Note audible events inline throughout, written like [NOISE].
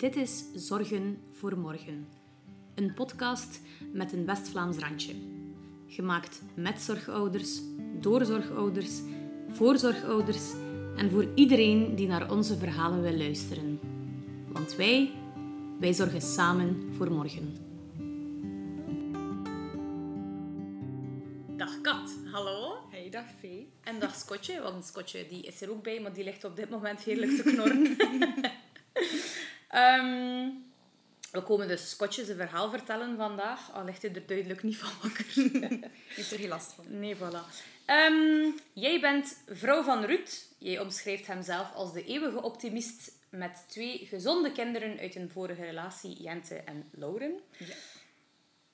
Dit is Zorgen voor Morgen. Een podcast met een West-Vlaams randje. Gemaakt met zorgouders, door zorgouders, voor zorgouders en voor iedereen die naar onze verhalen wil luisteren. Want wij, wij zorgen samen voor morgen. Dag Kat, hallo. Hey, dag Vee. En dag Scotje, want Scotje die is er ook bij, maar die ligt op dit moment heerlijk te knorren. [LAUGHS] Ehm, we komen dus Scotje zijn verhaal vertellen vandaag. Al ligt hij er duidelijk niet van wakker. [LAUGHS] Heeft er geen last van. Nee, voilà. Ehm, jij bent vrouw van Ruud. Jij omschrijft hemzelf als de eeuwige optimist met twee gezonde kinderen uit een vorige relatie, Jente en Lauren. Ja.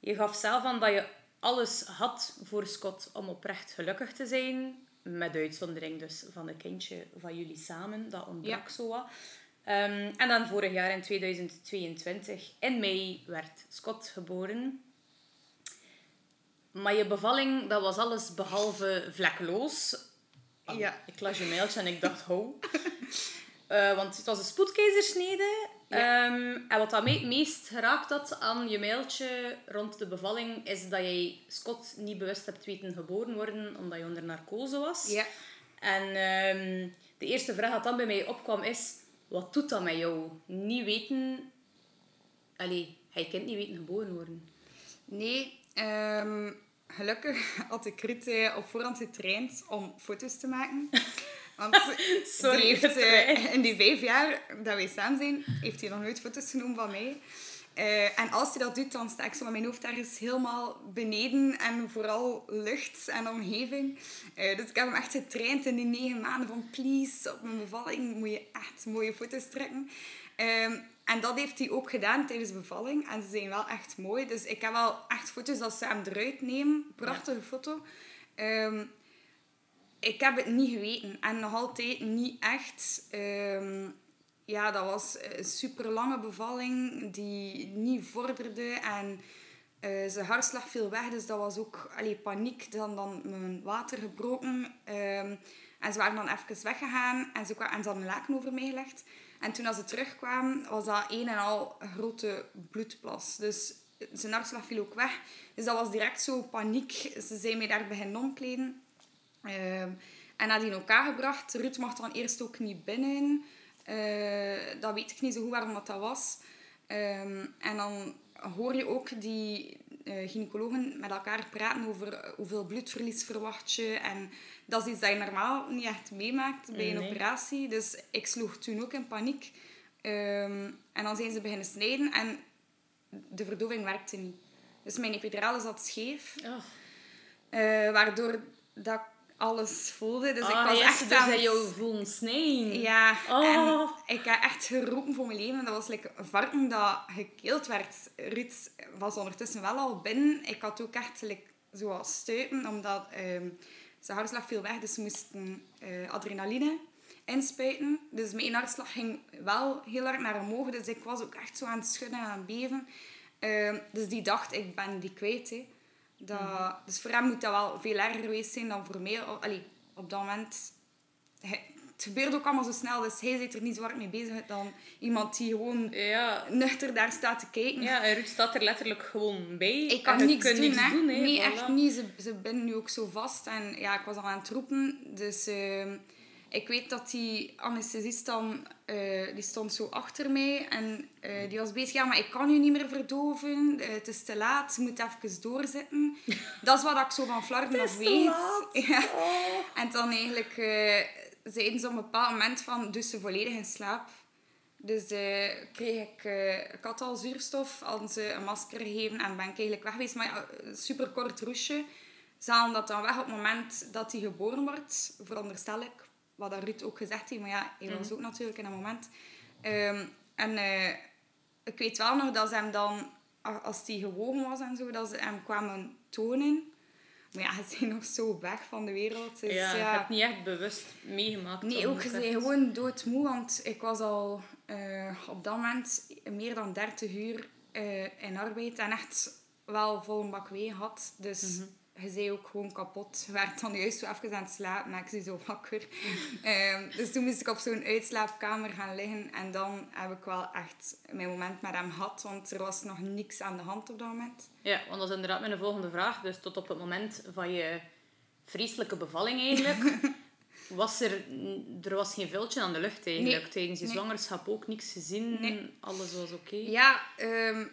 Je gaf zelf aan dat je alles had voor Scott om oprecht gelukkig te zijn. Met uitzondering dus van een kindje van jullie samen. Dat ontbrak Ja. zo wat. Ehm, en dan vorig jaar in 2022, in mei, werd Scott geboren. Maar je bevalling, dat was alles behalve vlekkeloos. Ah, Ja. Ik las je mailtje en ik dacht, ho. [LAUGHS] Eh, want het was een spoedkeizersnede. Ja. Ehm, en wat dat me het meest geraakt had aan je mailtje rond de bevalling, is dat jij Scott niet bewust hebt weten geboren worden, omdat je onder narcose was. Ja. En ehm, de eerste vraag dat dan bij mij opkwam is, wat doet dat met jou? Niet weten... Allee, hij kind niet weten geboren worden. Nee, ehm, gelukkig [LAUGHS] had ik Ruud eh, op voorhand getraind om foto's te maken. [LAUGHS] Want Sorry, die heeft, getraind. eh, in die vijf jaar dat wij samen zijn, heeft hij nog nooit foto's genomen van mij. Eh, en als hij dat doet, dan sta ik zo met mijn hoofd ergens helemaal beneden. En vooral lucht en omgeving. Eh, dus ik heb hem echt getraind in die negen maanden van... Please, op mijn bevalling moet je echt mooie foto's trekken. Ehm, en dat heeft hij ook gedaan tijdens de bevalling. En ze zijn wel echt mooi. Dus ik heb wel echt foto's dat ze hem eruit nemen. Prachtige foto. Ehm, ik heb het niet geweten. En nog altijd niet echt. Ehm, ja, dat was een super lange bevalling die niet vorderde. En eh, zijn hartslag viel weg. Dus dat was ook allee, paniek. Dan, dan mijn water gebroken. Ehm, en ze waren dan even weggegaan. En ze, kwa- en ze hadden een laken over mij. En toen als ze terugkwamen, was dat een en al grote bloedplas. Dus zijn hartslag viel ook weg. Dus dat was direct zo paniek. Ze zijn mij daar beginnen omkleden. Ehm, en had die in elkaar gebracht. Ruud mag dan eerst ook niet binnen. Eh, dat weet ik niet zo goed waarom dat, dat was. Ehm, en dan hoor je ook die eh, gynaecologen met elkaar praten over hoeveel bloedverlies verwacht je. En dat is iets dat je normaal niet echt meemaakt bij een Nee. operatie. Dus ik sloeg toen ook in paniek. Ehm, en dan zijn ze beginnen snijden en de verdoving werkte niet. Dus mijn epidurale zat scheef. Oh. Eh, waardoor dat alles voelde. Dus ik ah, was yes, echt dus aan het- jou voelen snijden. Ja, Oh. en ik heb echt geroepen voor mijn leven. Dat was like een varken dat gekeeld werd. Ruud was ondertussen wel al binnen. Ik had ook echt like, zoals stuipen, omdat ehm, zijn hartslag viel weg. Dus ze moesten eh, adrenaline inspuiten. Dus mijn hartslag ging wel heel hard naar omhoog. Dus ik was ook echt zo aan het schudden en aan het beven. Ehm, dus die dacht, ik ben die kwijt. Hè. Dat, Dus voor hem moet dat wel veel erger geweest zijn dan voor mij. Allee, op dat moment hij- het gebeurt ook allemaal zo snel, dus hij zit er niet zo hard mee bezig dan iemand die gewoon Ja, nuchter daar staat te kijken. ja, en Ruud staat er letterlijk gewoon bij. Ik kan niks kunt doen, niks hè. doen, hè. nee, Voilà. echt niet. Ze, ze binden nu ook zo vast. En ja, ik was al aan het roepen. Dus ehm, ik weet dat die anesthesist dan... eh, die stond zo achter mij. En eh, die was bezig. Ja, maar ik kan u niet meer verdoven. Eh, het is te laat. Je moet even doorzitten. [LAUGHS] dat is wat ik zo van Flarden nog weet. [LAUGHS] Ja. Oh. En dan eigenlijk zeiden ze op een bepaald moment van... Dus ze volledig in slaap. Dus kreeg ik... ik had al zuurstof, hadden ze een masker gegeven en ben ik eigenlijk weg geweest. Maar ja, een superkort roesje. Ze halen dat dan weg op het moment dat hij geboren wordt. Veronderstel ik. Wat dat Ruud ook gezegd heeft. Maar ja, hij was ook natuurlijk in dat moment. Ehm, en eh, ik weet wel nog dat ze hem dan... Als hij gewogen was en zo, dat ze hem kwamen tonen. Maar ja, [LAUGHS] ze zijn nog zo weg van de wereld. Dus, ja, ja, ik heb niet echt bewust meegemaakt. Nee, ook ze zijn gewoon doodmoe, want ik was al eh, op dat moment meer dan 30 uur eh, in arbeid en echt wel vol een bak wee had. Dus je zei ook gewoon kapot. Je werd dan juist zo even aan het slapen, maar ik zie zo wakker. [LAUGHS] Ehm, dus toen moest ik op zo'n uitslaapkamer gaan liggen. En dan heb ik wel echt mijn moment met hem gehad, want er was nog niks aan de hand op dat moment. Ja, want dat is inderdaad mijn volgende vraag. Dus tot op het moment van je vreselijke bevalling eigenlijk, [LAUGHS] was er, er was geen viltje aan de lucht eigenlijk. Nee. Tijdens je Nee. zwangerschap ook niks gezien. Nee. Alles was oké. Ja, ehm,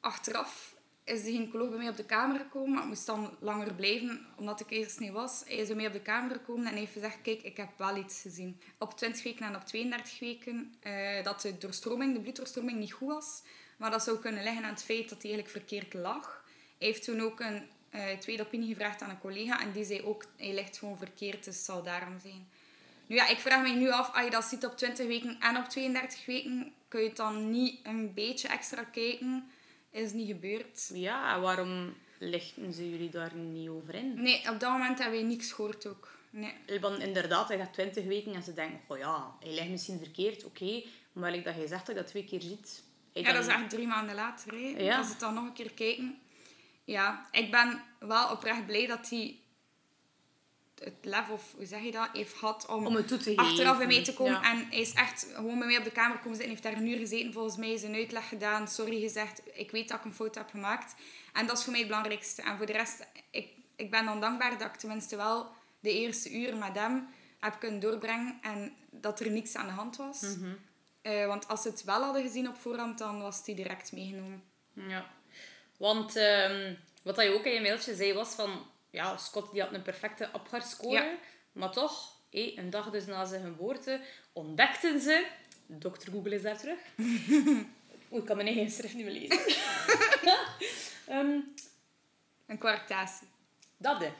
achteraf is de gynaecoloog bij mij op de kamer gekomen. Ik moest dan langer blijven, omdat de keizersnee was. Hij is bij mij op de kamer gekomen en heeft gezegd... Kijk, ik heb wel iets gezien. Op 20 weken en op 32 weken... eh, dat de doorstroming, de bloeddoorstroming, niet goed was. Maar dat zou kunnen liggen aan het feit dat hij eigenlijk verkeerd lag. Hij heeft toen ook een eh, tweede opinie gevraagd aan een collega. En die zei ook, hij ligt gewoon verkeerd, dus het zal daarom zijn. Nu ja, ik vraag me nu af, als je dat ziet op 20 weken en op 32 weken, kun je dan niet een beetje extra kijken? Is niet gebeurd. Ja, waarom lichten ze jullie daar niet over in? Nee, op dat moment hebben we niks gehoord ook. Nee. Want inderdaad, hij gaat 20 weken en ze denken, oh ja, hij ligt misschien verkeerd, oké. Maar like dat jij zegt dat je dat twee keer ziet. hij Ja, dan- dat is echt drie maanden later. Hè. Ja. Als het dan nog een keer kijken. Ja, ik ben wel oprecht blij dat hij het lef, of hoe zeg je dat, heeft gehad om, Om het toe te achteraf bij mij te komen. Ja. En hij is echt gewoon bij mij op de kamer komen zitten. heeft daar een uur gezeten, volgens mij zijn uitleg gedaan. Sorry gezegd, ik weet dat ik een fout heb gemaakt. En dat is voor mij het belangrijkste. En voor de rest, ik, ik ben dan dankbaar dat ik tenminste wel de eerste uur met hem heb kunnen doorbrengen. En dat er niks aan de hand was. Mhm. Eh, want als ze het wel hadden gezien op voorhand, dan was die direct meegenomen. Ja. Want ehm, wat je ook in je mailtje zei was van... Ja, Scott die had een perfecte Apgar-score. Ja. Maar toch, hé, een dag dus na zijn geboorte, ontdekten ze... Dokter Google is daar terug. [LAUGHS] Oeh, ik kan mijn eigen schrift niet meer lezen. [LAUGHS] Ehm, Een kwartatie. dat hè.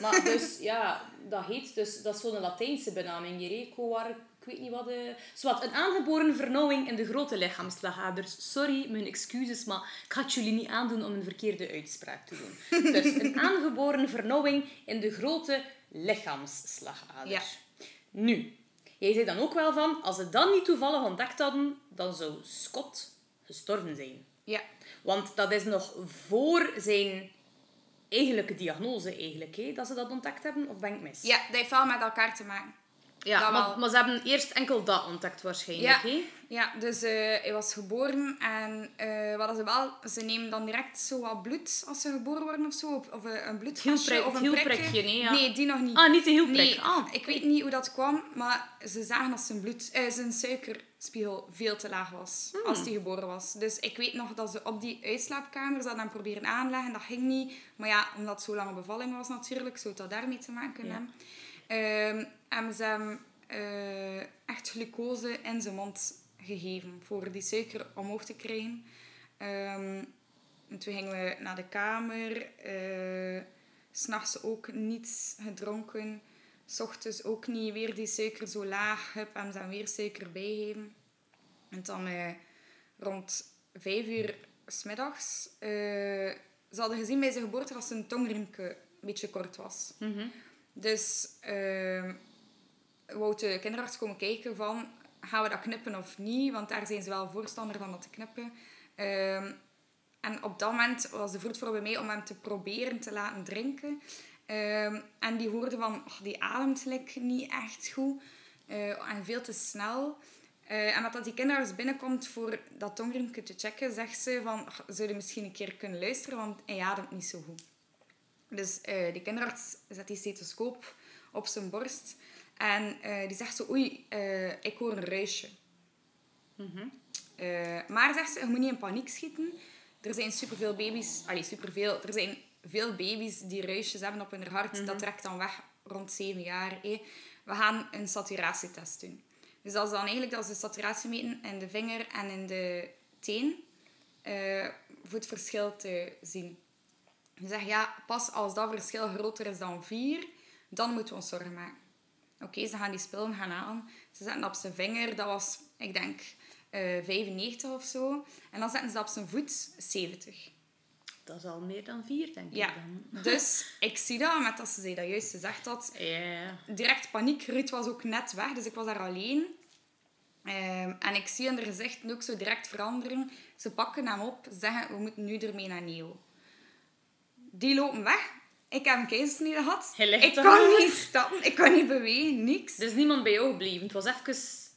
Maar dus, ja, dat heet dus... Dat is zo'n Latijnse benaming hier, hè. Coar... Ik weet niet wat... de Zwat, een aangeboren vernauwing in de grote lichaamslagaders. Sorry, mijn excuses, maar ik ga het jullie niet aandoen om een verkeerde uitspraak te doen. Dus een [LAUGHS] aangeboren vernauwing in de grote lichaamslagaders. Ja. Nu, jij zei dan ook wel van, als ze dat niet toevallig ontdekt hadden, dan zou Scott gestorven zijn. Ja. Want dat is nog voor zijn eigenlijke diagnose eigenlijk, hè, dat ze dat ontdekt hebben. Of ben ik mis? ja, dat heeft wel met elkaar te maken. Ja dat maar, maar ze hebben eerst enkel dat ontdekt waarschijnlijk. Ja, ja dus eh, hij was geboren en eh, wat ze wel, ze nemen dan direct zo wat bloed als ze geboren worden of zo. Of, of eh, een bloedgasje of een prikje. nee, ja. Nee, die nog niet. Ah, niet de hielprik. Nee, Ah, ik weet niet hoe dat kwam, maar ze zagen dat zijn, bloed, zijn suikerspiegel veel te laag was Hmm. als hij geboren was. Dus ik weet nog dat ze op die uitslaapkamer ze hadden hem proberen aanleggen. Dat ging niet. Maar ja, omdat het zo lange bevalling was natuurlijk, zou dat daarmee te maken Ja. Hebben. Ehm, hebben ze hem eh, echt glucose in zijn mond gegeven voor die suiker omhoog te krijgen. Ehm, en toen gingen we naar de kamer. S S'nachts ook niets gedronken. S ochtends ook niet. Weer die suiker zo laag. Hup, en dan weer suiker bijgeven. En dan eh, rond vijf uur smiddags... eh ze hadden gezien bij zijn geboorte dat zijn tongriemke een beetje kort was. Mhm. Dus uh, wou de kinderarts komen kijken van... Gaan we dat knippen of niet? Want daar zijn ze wel voorstander van dat te knippen. Ehm, en op dat moment was de vroedvrouw bij mij om hem te proberen te laten drinken. Ehm, en die hoorde van, "Och, die ademt like niet echt goed. eh, en veel te snel. Eh, en dat die kinderarts binnenkomt voor dat tongriemke te checken, zegt ze van, "Och, zou je misschien een keer kunnen luisteren, want hij ademt niet zo goed. Dus eh de kinderarts zet die stethoscoop op zijn borst. En eh, die zegt zo, oei, eh, ik hoor een ruisje. Eh, maar zegt ze, je moet niet in paniek schieten. Er zijn superveel baby's, allee, superveel, er zijn veel baby's die ruisjes hebben op hun hart. Dat trekt dan weg rond 7 jaar. hé. We gaan een saturatietest doen. Dus dat is dan eigenlijk dat ze saturatie meten in de vinger en in de teen. eh, voor het verschil te zien. Ze zeggen, ja, pas als dat verschil groter is dan 4, dan moeten we ons zorgen maken. Oké, ze gaan die spullen gaan halen. Ze zetten dat op zijn vinger. Dat was, ik denk, eh 95 of zo. En dan zetten ze dat op zijn voet, 70. Dat is al meer dan vier, denk Ja, ik dan. [LAUGHS] dus ik zie dat, met dat ze zei dat juist gezegd had. Ja. Direct paniek. Ruud was ook net weg, dus ik was daar alleen. Ehm, en ik zie in de gezichten ook zo direct veranderen. Ze pakken hem op, zeggen, we moeten nu ermee naar Neo. Die lopen weg. Ik heb een keizersnede gehad. Ik kan nog. niet stappen, ik kan niet bewegen, niks. Er is niemand bij jou gebleven. Het was even...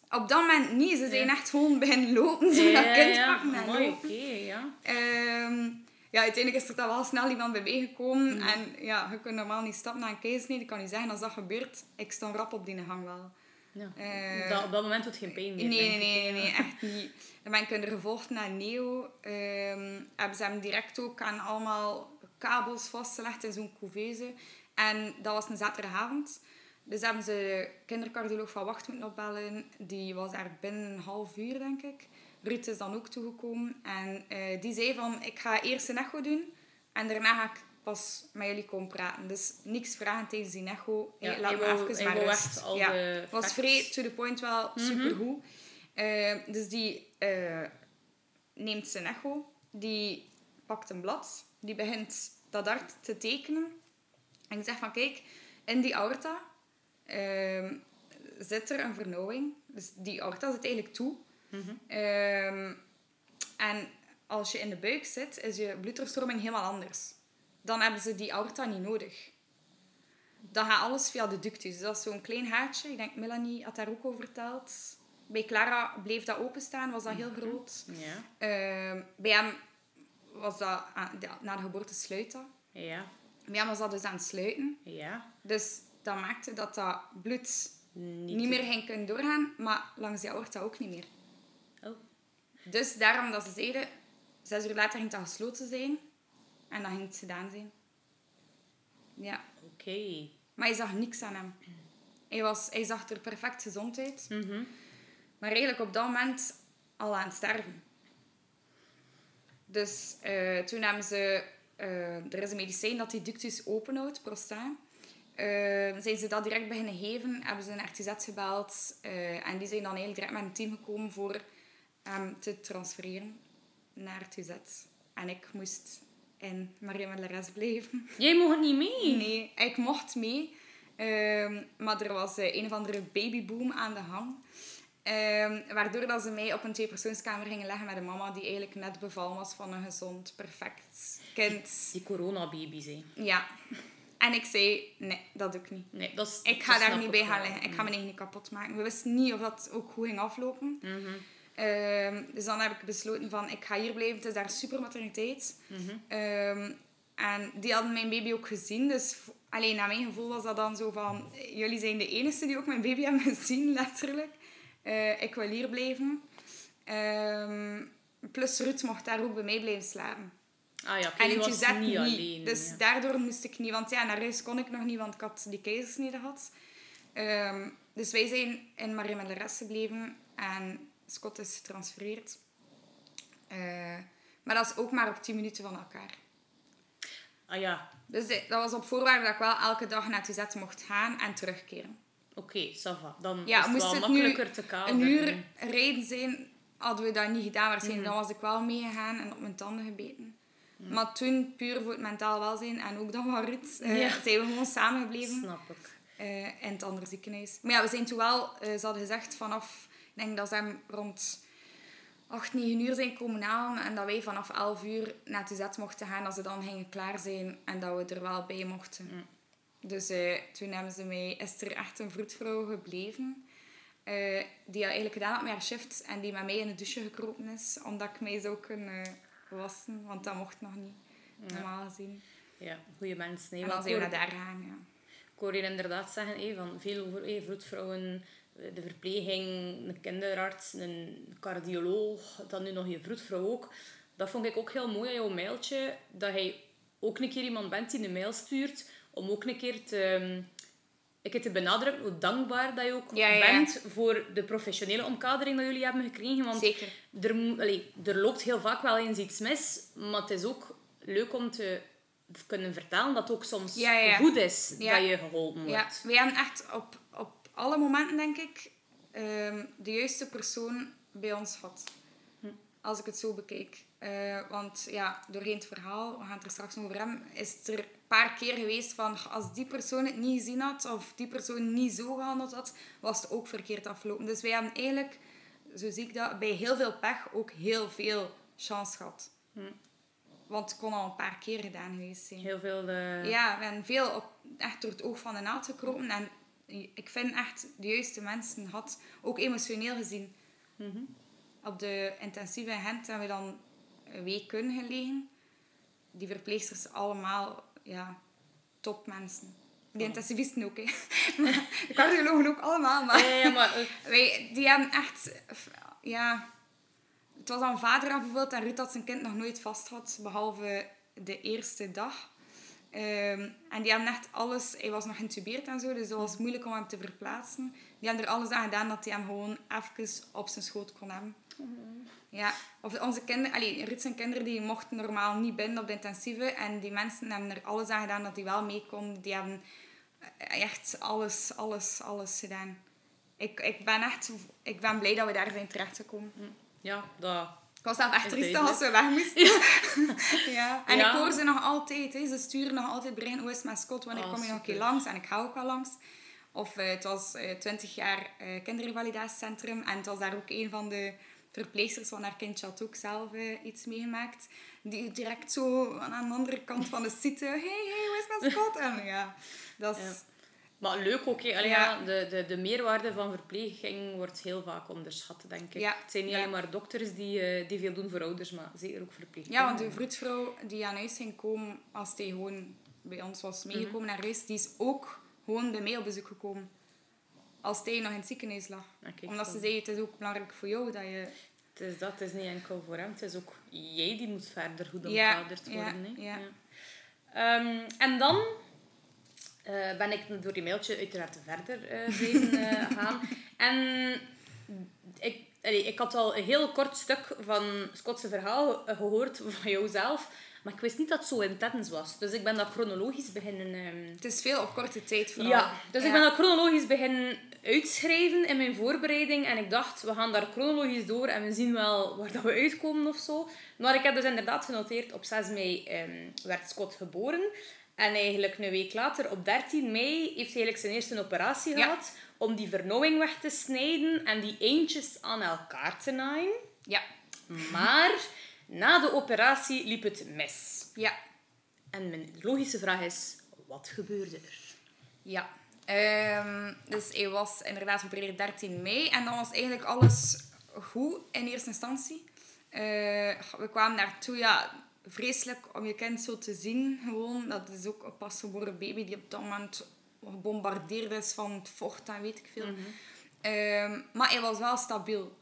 Op dat moment niet. Ze zijn Ja. echt gewoon beginnen lopen. [LAUGHS] Zo dat kind pakken en Mooi, oké, ja. Ehm, ja, uiteindelijk is er dan wel snel iemand bij meegekomen. Mhm. En ja, je kunt normaal niet stappen naar een keizersnede. Ik kan niet zeggen, als dat gebeurt, ik sta rap op die gang wel. ja. Eh, dat, op dat moment doet geen pijn meer, Nee, nee, nee, echt niet. [LAUGHS] Dan ben ik er gevolgd naar Neo. Ehm, hebben ze hem direct ook aan allemaal kabels vastgelegd in zo'n couveuse. En dat was een zaterdagavond. Dus hebben ze de kindercardioloog van Wacht moeten opbellen. Die was daar binnen een half uur, denk ik. Ruud is dan ook toegekomen. En eh, die zei van, ik ga eerst een echo doen. En daarna ga ik pas met jullie komen praten. Dus niks vragen tijdens die echo. Ja, Hey, laat me even hij maar rust. al ja. de was vrij to the point wel supergoed. Eh, dus die eh, neemt zijn echo. Die pakt een blad. Die begint dat hart te tekenen. En die zegt van, kijk, in die aorta ehm, zit er een vernauwing. Dus die aorta zit eigenlijk toe. Ehm, en als je in de buik zit, is je bloeddoorstroming helemaal anders. Dan hebben ze die aorta niet nodig. Dan gaat alles via de ductus. Dus dat is zo'n klein haartje. Ik denk, Melanie had daar ook over verteld. Bij Clara bleef dat openstaan, was dat heel groot. Ja, Ehm, bij hem was dat, aan- na de geboorte sluit dat. ja, hem was dat dus aan het sluiten. ja. Dus dat maakte dat dat bloed Niet, niet, meer ging kunnen doorgaan, maar langs die aorta ook niet meer. Oh, Dus daarom dat ze zeiden, zes uur later ging dat gesloten zijn. En dan ging het gedaan zijn. Ja. oké. Maar je zag niks aan hem. Hij, was, hij zag er perfect gezond uit. Mhm. Maar eigenlijk op dat moment al aan het sterven. Dus eh, toen hebben ze... eh, er is een medicijn dat die ductus openhoudt, Prostaan. Eh, zijn ze dat direct beginnen geven, hebben ze een RTZ gebeld. en die zijn dan eigenlijk direct met een team gekomen voor hem te transfereren naar RTZ. En ik moest in Maria met Lares blijven. [LAUGHS] Jij mocht niet mee? Nee, ik mocht mee. Ehm, maar er was een of andere babyboom aan de hang. Ehm, waardoor dat ze mij op een tweepersoonskamer gingen leggen met een mama die eigenlijk net bevallen was van een gezond, perfect kind. Die coronababy's, hè. Ja. En ik zei, nee, dat doe ik niet. Nee, dat is... Ik ga daar niet bij gaan liggen. Ik ga mijn eigen niet kapot maken. We wisten niet of dat ook goed ging aflopen. Mhm. Ehm, dus dan heb ik besloten van, ik ga hier blijven. Het is daar super materniteit. Mhm. Ehm, en die hadden mijn baby ook gezien. Dus alleen naar mijn gevoel was dat dan zo van... Jullie zijn de enige die ook mijn baby hebben gezien, [LAUGHS] letterlijk. Eh, ik wil hier blijven. Ehm, plus Ruud mocht daar ook bij mij blijven slapen. Ah ja, En in was niet niet. alleen. dus ja. daardoor moest ik niet... Want ja, naar huis kon ik nog niet, want ik had die keizersnede gehad. Ehm, dus wij zijn in Marie met de rest gebleven. En Scott is getransfereerd. Eh, maar dat is ook maar op 10 minuten van elkaar. Ah ja, Dus de- dat was op voorwaarde dat ik wel elke dag naar Tuzet mocht gaan en terugkeren. Oké, va. Dan Ja, is het moest wel het makkelijker nu te kaderen. een uur rijden zijn, hadden we dat niet gedaan. Waarschijnlijk Mhm. dan was ik wel meegegaan en op mijn tanden gebeten. Maar toen, puur voor het mentaal welzijn en ook dan van Ruud, eh, Ja. zijn we gewoon samen gebleven Snap ik. eh, in het andere ziekenhuis. Maar ja, we zijn toen wel, eh, ze hadden gezegd vanaf, ik denk dat ze hem rond 8, 9 uur zijn komen halen en dat wij vanaf 11 uur naar TZ mochten gaan, dat ze dan gingen klaar zijn en dat we er wel bij mochten. Mm. Dus eh, toen hebben ze mij, is er echt een vroedvrouw gebleven. eh, die dat eigenlijk gedaan had met haar shift en die met mij in de douche gekropen is, omdat ik mij zou kunnen wassen, want dat mocht nog niet, normaal gezien. Ja, goede mensen. Nee, En dan zijn we naar daar gegaan, ja. Ik hoor je inderdaad zeggen, hé, van veel vroedvrouwen, de verpleging, een kinderarts, een cardioloog, dan nu nog je vroedvrouw ook. Dat vond ik ook heel mooi aan jouw mailtje, dat hij ook een keer iemand bent die een mail stuurt, om ook een keer te, ehm, ik te benadrukken hoe dankbaar dat je ook Ja, ja, ja. bent voor de professionele omkadering dat jullie hebben gekregen. Want Zeker. er, allee, er loopt heel vaak wel eens iets mis, maar het is ook leuk om te kunnen vertellen dat het ook soms Ja, ja. goed is Ja. dat je geholpen Ja, wordt. wij hebben echt op, op alle momenten, denk ik, ehm, de juiste persoon bij ons gehad. Als ik het zo bekijk. Eh, want ja, doorheen het verhaal, we gaan het er straks nog over hebben, is het er een paar keer geweest van als die persoon het niet gezien had of die persoon niet zo gehandeld had, was het ook verkeerd afgelopen. Dus wij hebben eigenlijk, zo zie ik dat, bij heel veel pech ook heel veel chance gehad. Want het kon al een paar keer gedaan geweest zijn. Heel veel... eh, Ja, we hebben veel op, echt door het oog van de naald gekropen. En ik vind echt de juiste mensen had, ook emotioneel gezien. mhm. Op de intensieve in Gent hebben we dan kunnen gelegen. Die verpleegsters allemaal, ja, topmensen. Die intensivisten ook, hè. [LAUGHS] De cardiologen ook allemaal, maar... Ja, ja, maar... eh, [LAUGHS] Wij, die hebben echt... Ja... Het was aan vader bijvoorbeeld en Ruud had zijn kind nog nooit vast gehad, behalve de eerste dag. Ehm, en die hebben echt alles... Hij was nog geïntubeerd en zo, dus het was moeilijk om hem te verplaatsen. Die hebben er alles aan gedaan dat hij hem gewoon even op zijn schoot kon hebben. Ja, of onze kinderen... Allee, Ruud zijn kinderen die mochten normaal niet binnen op de intensieve. En die mensen hebben er alles aan gedaan dat hij wel mee kon. Die hebben echt alles, alles, alles gedaan. Ik, ik ben echt... Ik ben blij dat we daar zijn terechtgekomen. ja, dat... Ik was zelf echt duidelijk. als we weg moesten. Ja. [LAUGHS] En Ja. ik hoor ze nog altijd. Hè. Ze sturen nog altijd berichten. Hoe is het met Scott? Wanneer Oh, kom je nog een keer langs? En ik ga ook wel langs. Of eh, het was eh 20 jaar eh kinderrevalidatiecentrum. En het was daar ook een van de verpleegsters van haar kindje had ook zelf eh, iets meegemaakt. Die direct zo aan de andere kant van de site... Hey, hey, hoe is met Scott? En ja, dat is... Ja. Maar leuk ook. Allee, Ja. de, de, de meerwaarde van verpleging wordt heel vaak onderschat, denk ik. Ja. Het zijn niet alleen maar dokters die, eh, die veel doen voor ouders, maar zeker ook verpleegsters. Ja, want de vroedvrouw die aan huis ging komen als hij gewoon bij ons was meegekomen naar huis, die is ook gewoon bij mij op bezoek gekomen. Als hij nog in het ziekenhuis lag. Ja, Omdat ze zei, het is ook belangrijk voor jou dat je... Het is dat, het is niet enkel voor hem, het is ook jij die moet verder goed Ja, omkaderd ja, worden. hè. ja. Ehm, en dan eh, ben ik door die mailtje uiteraard verder eh [LAUGHS] blijven eh, gaan. En ik, allee, ik had al een heel kort stuk van Schotse verhaal eh, gehoord van jouzelf, maar ik wist niet dat het zo intens was. Dus ik ben dat chronologisch beginnen... ehm, Het is veel op korte tijd vooral. ja, dus Ja. ik ben dat chronologisch beginnen uitschrijven in mijn voorbereiding. En ik dacht, we gaan daar chronologisch door en we zien wel waar dat we uitkomen of zo. Maar ik heb dus inderdaad genoteerd, op 6 mei ehm, werd Scott geboren. En eigenlijk een week later, op 13 mei, heeft hij eigenlijk zijn eerste operatie Ja. gehad. Om die vernauwing weg te snijden en die eentjes aan elkaar te naaien. Ja. Maar na de operatie liep het mis. Ja. En mijn logische vraag is, wat gebeurde er? Ja. Ehm, dus hij was inderdaad geopereerd 13 mei. En dan was eigenlijk alles goed in eerste instantie. Eh, we kwamen daartoe, ja, vreselijk om je kind zo te zien. Gewoon, dat is ook een pasgeboren baby die op dat moment gebombardeerd is van het vocht en weet ik veel. Ehm, maar hij was wel stabiel.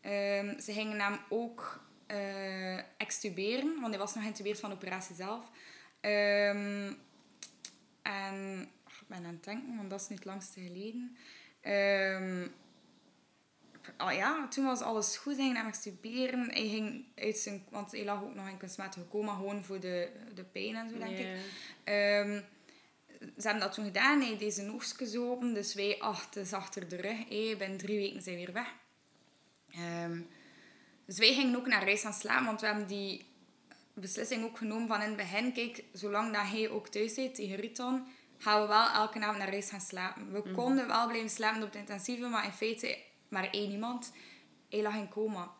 Ehm, ze gingen hem ook eh, extuberen, want hij was nog geïntubeerd van de operatie zelf. Ehm, en ach, ik ben aan het denken, want dat is nu het langste geleden. Ehm, oh ja, toen was alles goed. Ze gingen hem extuberen. Hij ging uit zijn... Want hij lag ook nog in kunstmatige coma, gewoon voor de, de pijn en zo, denk ik. Ehm, ze hebben dat toen gedaan. Hij deed zijn oogstjes open. Dus wij, ach, het is achter de rug. Hey, binnen drie weken zijn we weer weg. Ehm, dus wij gingen ook naar huis gaan slapen. Want we hebben die beslissing ook genomen van in het begin. Kijk, zolang dat hij ook thuis zit, tegen Ruud dan, gaan we wel elke avond naar huis gaan slapen. We konden wel blijven slapen op de intensieve, maar in feite maar één iemand. Hij lag in coma.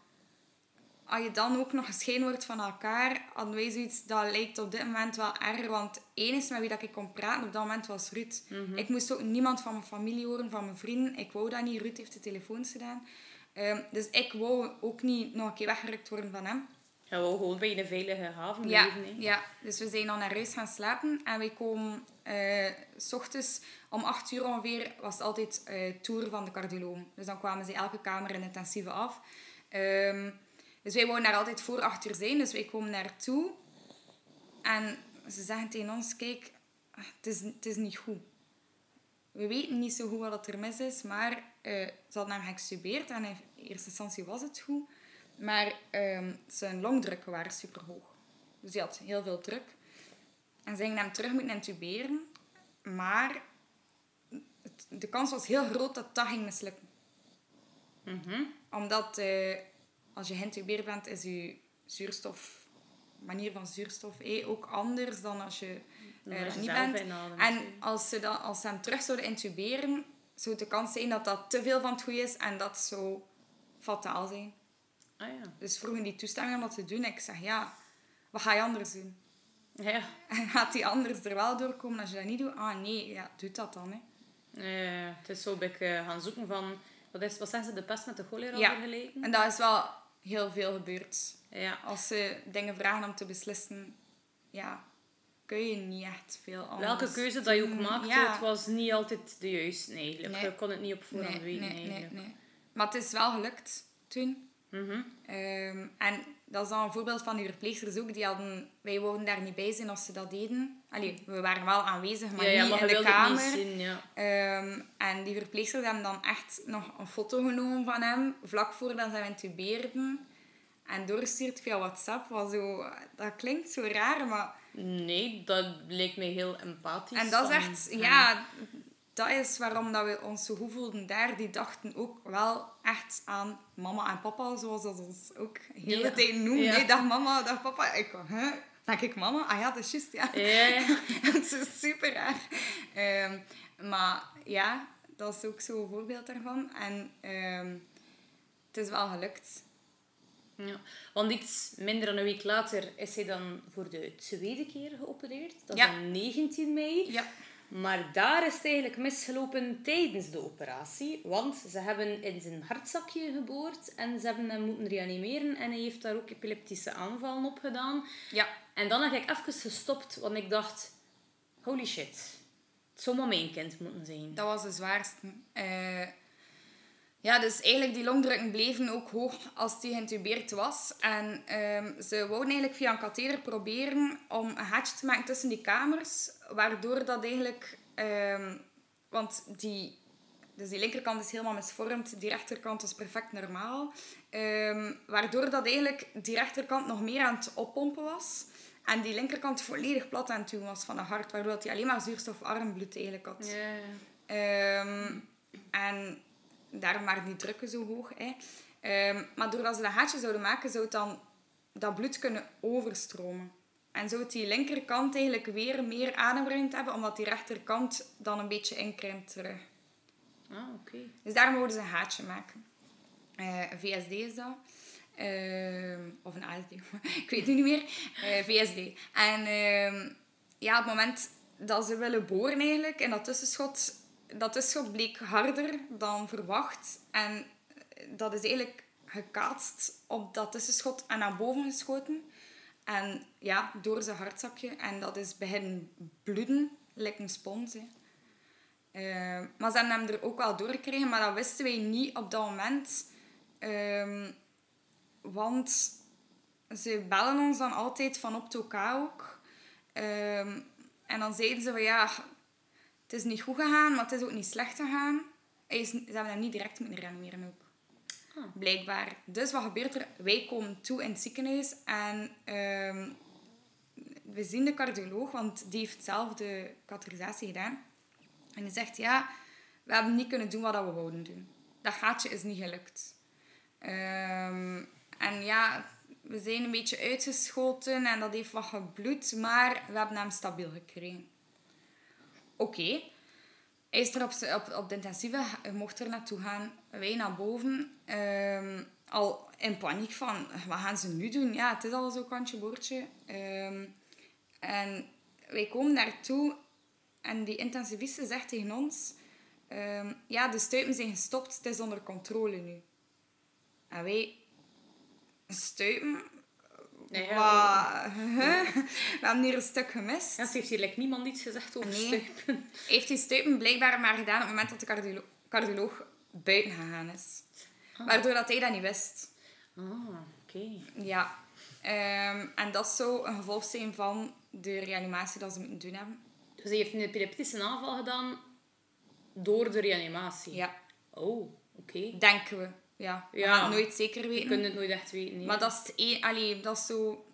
Als je dan ook nog gescheiden wordt van elkaar, hadden wij zoiets, dat lijkt op dit moment wel erg. Want het enige met wie dat ik kon praten op dat moment was Ruud. Ik moest ook niemand van mijn familie horen, van mijn vrienden. Ik wou dat niet. Ruud heeft de telefoons gedaan. Ehm, dus ik wou ook niet nog een keer weggerukt worden van hem. Ja, we gewoon bij een veilige haven Ja, hè. ja, dus we zijn dan naar huis gaan slapen. En wij komen eh, s ochtends om 8 uur ongeveer, was het altijd eh tour van de cardioloog. Dus dan kwamen ze elke kamer in intensieve af. Ehm, dus wij wouden daar altijd voor 8 uur zijn. Dus wij komen naartoe. En ze zeggen tegen ons, kijk, het is, het is niet goed. We weten niet zo goed wat er mis is, maar eh, ze hadden hem geëxtubeerd en in eerste instantie was het goed. Maar ehm, zijn longdrukken waren super hoog. Dus hij had heel veel druk. En ze gingen hem terug moeten intuberen. Maar het- de kans was heel groot dat dat ging mislukken. Mhm. Omdat eh, als je geïntubeerd bent, is je zuurstof, manier van zuurstof eh, ook anders dan als je Dan als je dat niet bent. En als ze, dan, als ze hem terug zouden intuberen, zou de kans zijn dat dat te veel van het goede is en dat zou fataal zijn. Ah ja. Dus vroegen die toestemming om dat te doen. Ik zeg ja, wat ga je anders doen? Ja. [LAUGHS] En gaat die anders er wel doorkomen als je dat niet doet? Ah nee, ja, doe dat dan. Hè. Eh, het is zo een beetje gaan zoeken van... Wat, is, wat zijn ze, de pest met de cholera Ja. vergeleken? En dat is wel heel veel gebeurd. Ja. Als ze dingen vragen om te beslissen, ja, kun je niet echt veel anders Welke keuze dat je ook maakte, Ja. het was niet altijd de juiste eigenlijk. Nee. Je kon het niet op voorhand nee, weten nee, nee, eigenlijk. nee. Maar het is wel gelukt toen. Ehm, en dat is dan een voorbeeld van die verpleegsters ook. Die hadden, wij wouden daar niet bij zijn als ze dat deden. Allee, we waren wel aanwezig, maar ja, ja, niet maar in de kamer. niet zien, ja. Ehm, en die verpleegsters hebben dan echt nog een foto genomen van hem, vlak voordat ze hem intubeerden. En doorgestuurd via WhatsApp. Was zo, dat klinkt zo raar, maar... Nee, dat leek mij heel empathisch. En dat is echt... Ja, dat is waarom dat we ons zo goed voelden daar. Die dachten ook wel echt aan mama en papa, zoals dat ons ook de hele Ja. tijd noemen. Ja. Nee, dag mama, dag papa. Ik, hè? Denk ik mama? Ah ja, dat is juist, ja. Ja, [LAUGHS] dat is super raar. Ehm, maar ja, dat is ook zo'n voorbeeld daarvan. En ehm, het is wel gelukt. Ja, want iets minder dan een week later is hij dan voor de tweede keer geopereerd. Dat is Ja. dan 19 mei. Ja. Maar daar is het eigenlijk misgelopen tijdens de operatie. Want ze hebben in zijn hartzakje geboord en ze hebben hem moeten reanimeren. En hij heeft daar ook epileptische aanvallen op gedaan. Ja. En dan heb ik even gestopt, want ik dacht... Holy shit. Het zou maar mijn kind moeten zijn. Dat was de zwaarste. Eh, ja, dus eigenlijk die longdrukken bleven ook hoog als die geïntubeerd was. En ehm, ze wouden eigenlijk via een katheder proberen om een gaatje te maken tussen die kamers. Waardoor dat eigenlijk... ehm, want die, dus die linkerkant is helemaal misvormd. Die rechterkant is perfect normaal. Ehm, waardoor dat eigenlijk die rechterkant nog meer aan het oppompen was. En die linkerkant volledig plat aan het doen was van het hart. Waardoor dat hij alleen maar zuurstofarm bloed eigenlijk had. En daarom waren die drukken zo hoog. Hè. Ehm, maar doordat ze dat gaatje zouden maken, zou het dan dat bloed kunnen overstromen. En zou het die linkerkant eigenlijk weer meer ademruimte hebben, omdat die rechterkant dan een beetje inkrimpt terug. Ah, oké. Dus daarom wilden ze een gaatje maken. Eh, een VSD is dat. Ehm, of een ASD, [LAUGHS] ik weet het niet meer. Eh, VSD. En ehm, ja, op het moment dat ze willen boren eigenlijk, in dat tussenschot, dat tussenschot bleek harder dan verwacht. En dat is eigenlijk gekaatst op dat tussenschot en naar boven geschoten. En ja, door zijn hartzakje. En dat is beginnen bloeden, lijkt een spons. Eh, maar ze hebben hem er ook wel doorgekregen, maar dat wisten wij niet op dat moment. Ehm, want ze bellen ons dan altijd van op Toka ook. Ehm, en dan zeiden ze van ja, is niet goed gegaan, maar het is ook niet slecht gegaan. Hij is, ze hebben hem niet direct moeten reanimeren ook. Ah. Blijkbaar. Dus wat gebeurt er? Wij komen toe in het ziekenhuis en ehm, we zien de cardioloog, want die heeft zelf de catheterisatie gedaan. En die zegt, ja, we hebben niet kunnen doen wat we wouden doen. Dat gaatje is niet gelukt. Ehm, en ja, we zijn een beetje uitgeschoten en dat heeft wat gebloed, maar we hebben hem stabiel gekregen. Oké. Hij is er op, op, op de intensieve, hij mocht er naartoe gaan, wij naar boven. Ehm, al in paniek van, wat gaan ze nu doen? Ja, het is al zo'n kantje boordje. Ehm, en wij komen daartoe en die intensiviste zegt tegen ons... ehm, ja, de stuipen zijn gestopt, het is onder controle nu. En wij... Stuipen? Huh? [LAUGHS] We hebben hier een stuk gemist. Ja, ze heeft hier like, niemand iets gezegd over Nee. stuipen. Heeft die stuipen blijkbaar maar gedaan op het moment dat de cardiolo- cardioloog buiten gegaan is. Waardoor dat hij dat niet wist. Ah, oké. Ja. Ehm, en dat zou een gevolg zijn van de reanimatie dat ze moeten doen hebben. Dus hij heeft een epileptische aanval gedaan door de reanimatie? Ja. Oh, oké. Denken we. Ja. Ja. het nooit zeker Je weten. kunt het nooit echt weten. Maar dat is, e- allee, dat is zo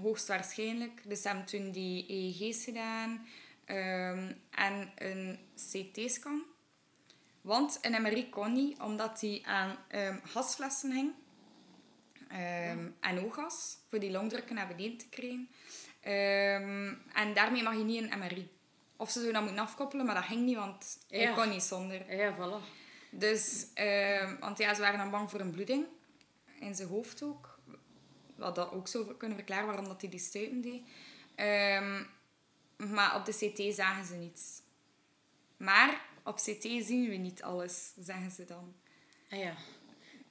hoogstwaarschijnlijk. Dus ze hebben toen die EEG's gedaan ehm, en een CT-scan. Want een MRI kon niet, omdat hij aan ehm, gasflessen hing. Ehm, En ooggas, voor die longdrukken naar beneden te krijgen. En daarmee mag je niet een MRI. Of ze zouden dat moeten afkoppelen, maar dat ging niet, want hij Ja. kon niet zonder. Ja, voilà. Dus, ehm, want ja, ze waren dan bang voor een bloeding. In zijn hoofd ook. wat dat ook zou kunnen verklaren waarom dat hij die stuipen deed. Ehm, maar op de CT zagen ze niets. Maar op CT zien we niet alles, zeggen ze dan. Ah ja.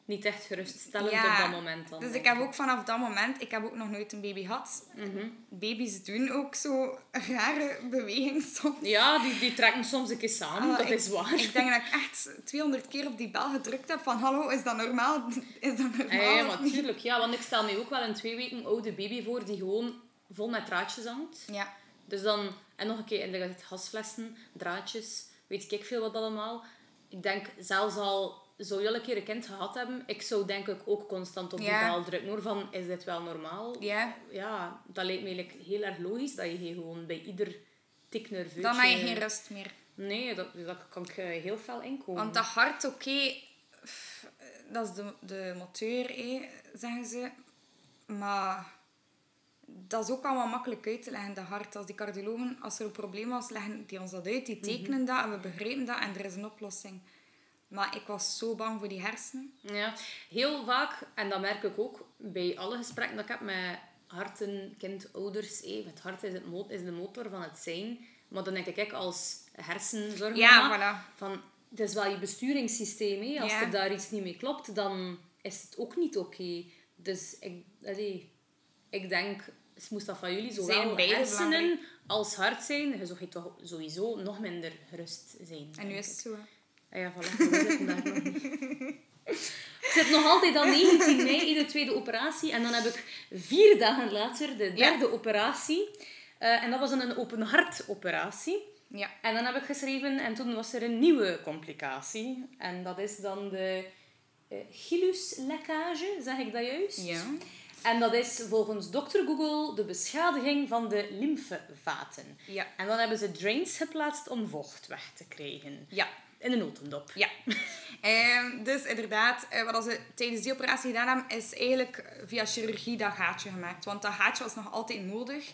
Niet echt geruststellend Ja, op dat moment dan. Dus ik heb ook vanaf dat moment, ik heb ook nog nooit een baby gehad. Mhm. Baby's doen ook zo rare bewegingen soms. Ja, die, die trekken soms een keer samen, Ah, dat ik- is waar. Ik denk dat ik echt 200 keer op die bel gedrukt heb van hallo, is dat normaal? Is dat normaal? Ja, maar niet? tuurlijk. Ja, want ik stel me ook wel een twee weken oude baby voor die gewoon vol met draadjes hangt. Ja. Dus dan, en nog een keer, inderdaad, het gasflessen, draadjes, weet ik veel wat allemaal. Ik denk, zelfs al zou je al een keer een kind gehad hebben, ik zou denk ik ook constant op die Ja. bel drukken hoor, van is dit wel normaal? Ja. Ja, dat lijkt me eigenlijk heel erg logisch, dat je gewoon bij ieder tik nerveus... Dan heb je geen rust meer. Nee, dat, dat kan ik eh, heel fel inkomen. Want dat hart, oké, dat is de, de moteur, hé, zeggen ze. Maar dat is ook allemaal makkelijk uit te leggen, dat hart. Als die cardiologen, als er een probleem was, leggen die ons dat uit. Die tekenen dat en we begrijpen dat en er is een oplossing. Maar ik was zo bang voor die hersenen. Ja, heel vaak, en dat merk ik ook bij alle gesprekken dat ik heb met harten, kind, ouders. eh, Het hart is, het mo- is de motor van het zijn. Maar dan denk ik als hersenzorg Ja, voilà. van het is wel je besturingssysteem. Als Ja. er daar iets niet mee klopt, dan is het ook niet oké. Dus ik, allee, ik denk, het moest dat van jullie Zijn zowel beide hersenen belangrijk. als hart zijn. Je zou je toch sowieso nog minder gerust zijn. En nu is het zo. Ah ja, voilà. We zitten daar nog niet. Ik zit nog altijd aan 19 mei in de tweede operatie. En dan heb ik vier dagen later de derde operatie. Eh, en dat was een open hartoperatie. Ja. En dan heb ik geschreven, en toen was er een nieuwe complicatie. En dat is dan de eh gilluslekkage, zeg ik dat juist? Ja. En dat is volgens dokter Google de beschadiging van de lymfevaten. Ja. En dan hebben ze drains geplaatst om vocht weg te krijgen. Ja. In een notendop. Ja. Ehm, dus inderdaad, eh, wat ze tijdens die operatie gedaan hebben, is eigenlijk via chirurgie dat gaatje gemaakt. Want dat gaatje was nog altijd nodig.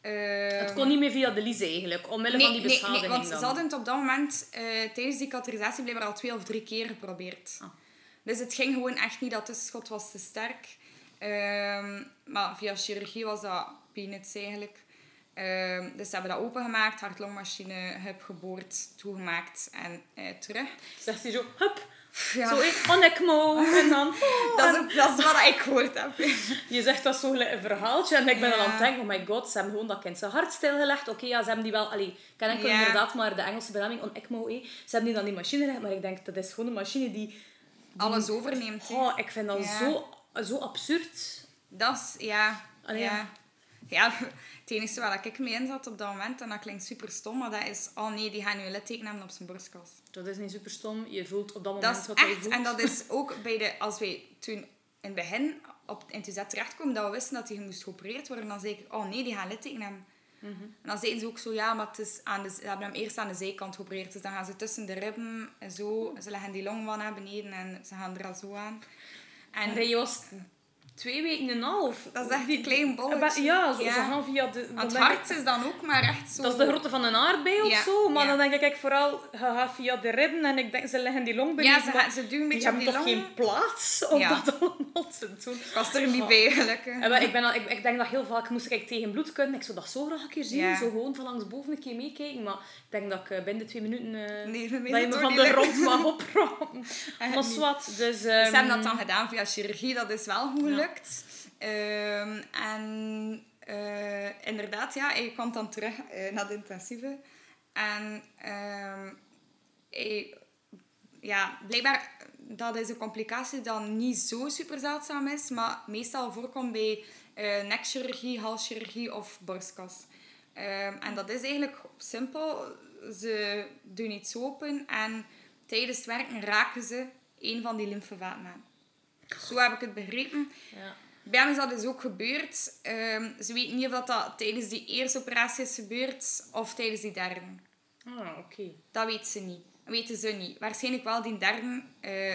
Ehm, Het kon niet meer via de lies eigenlijk, omwille nee, van die nee, beschadiging nee, want dan. ze hadden het op dat moment eh, tijdens die catheterisatie blijkbaar al twee of drie keer geprobeerd. Ah. Dus het ging gewoon echt niet, dat tussenschot was te sterk. Ehm, maar via chirurgie was dat peanuts eigenlijk. Ehm, dus ze hebben dat opengemaakt, hart-longmachine, heb geboord, toegemaakt en eh, terug. Zegt hij zo, hup, Ja. zo in, on ECMO. En dan, [LAUGHS] oh, Dat en is, dat is wat ik gehoord heb. [LAUGHS] je zegt dat zo gelijk een verhaaltje. En ik ben Ja. dan aan het denken, oh my god, ze hebben gewoon dat kind zijn hart stilgelegd. Oké, ja, ze hebben die wel... Allee, ik ken enkel Ja. inderdaad maar de Engelse benaming, on ECMO. eh. Ze hebben die dan die machine gelegd, maar ik denk, dat is gewoon een machine die... Alles overneemt. Oh, ik vind dat zo, zo absurd. Dat is, ja. Allee, ja. Ja, het enige waar ik mee in zat op dat moment, en dat klinkt super stom, maar dat is, oh nee, die gaan nu een litteken hebben op zijn borstkas. Dat is niet super stom. Je voelt op dat moment Dat wat echt, voelt. en dat is [LAUGHS] ook bij de, als wij toen in het begin op het NTZ terechtkomen, dat we wisten dat hij moest geopereerd worden, dan zei ik, oh nee, die gaan litteken hebben. Mhm. En dan zeiden ze ook zo, ja, maar het is aan de, ze hebben hem eerst aan de zijkant geopereerd. Dus dan gaan ze tussen de ribben en zo, ze leggen die longwand naar beneden en ze gaan er al zo aan. En hij was twee weken en een half. Dat is echt een klein bolletje. Ja, zo, Ja. ze gaan via de... dan het ik- hart is dan ook maar echt zo... Dat is de grootte van een aardbei of Ja, zo. Maar ja. dan denk ik vooral, je gaat via de ribben en ik denk, ze leggen die long Ja, ze, maar gaan- ze duwen een die beetje hebben die toch longen. geen plaats om Ja. dat allemaal te doen. Ik was er niet Oh. bij, gelukkig. En ik, ben al, ik, ik denk dat heel vaak moest ik tegen bloed kunnen. Ik zou dat zo graag een keer zien. Ja. Zo gewoon van langs boven een keer meekijken. Maar ik denk dat ik eh, binnen de twee minuten... eh, Nee, dat je me van de grond mag [LAUGHS] oprapen. Echt maar zwart. Dus, Ze ehm, hebben dat dan gedaan via chirurgie, dat is wel goed Ehm, en eh, inderdaad, ja, hij kwam dan terug eh, naar de intensieve. En ehm, hij, ja, blijkbaar, dat is een complicatie die niet zo super zeldzaam is, maar meestal voorkomt bij eh, nekchirurgie, halschirurgie of borstkas. Ehm, en dat is eigenlijk simpel. Ze doen iets open en tijdens het werken raken ze een van die lymfevaten aan. Zo heb ik het begrepen. Ja. Bij hem is dat dus ook gebeurd. Ehm, ze weten niet of dat, dat tijdens die eerste operatie is gebeurd of tijdens die derde. Ah, oké. Dat weten ze niet. Weten ze niet. Waarschijnlijk wel die derde. eh,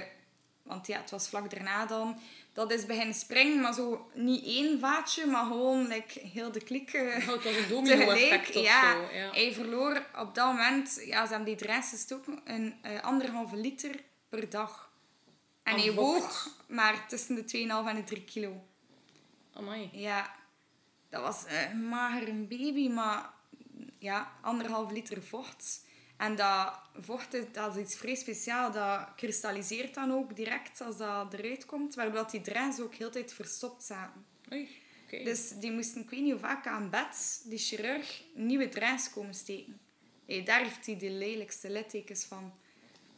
want ja, het was vlak daarna dan. Dat is beginnen springen, maar zo niet één vaatje, maar gewoon like, heel de klik. eh, Oh, het was een domino-effect of ja, zo. Ja. Hij verloor op dat moment, ja, ze hebben die drains gestoken, een eh, anderhalve liter per dag. En hij woog maar tussen de 2,5 en de 3 kilo. Amai. Ja, dat was een magere baby, maar ja, anderhalf liter vocht. En dat vocht is, dat is iets vrij speciaal. Dat kristalliseert dan ook direct als dat eruit komt. Waardoor die drains ook heel tijd verstopt zaten. Oei. Oké. Dus die moesten, ik weet niet hoe vaak aan bed, die chirurg, nieuwe drains komen steken. Hey, daar heeft hij de lelijkste littekens van.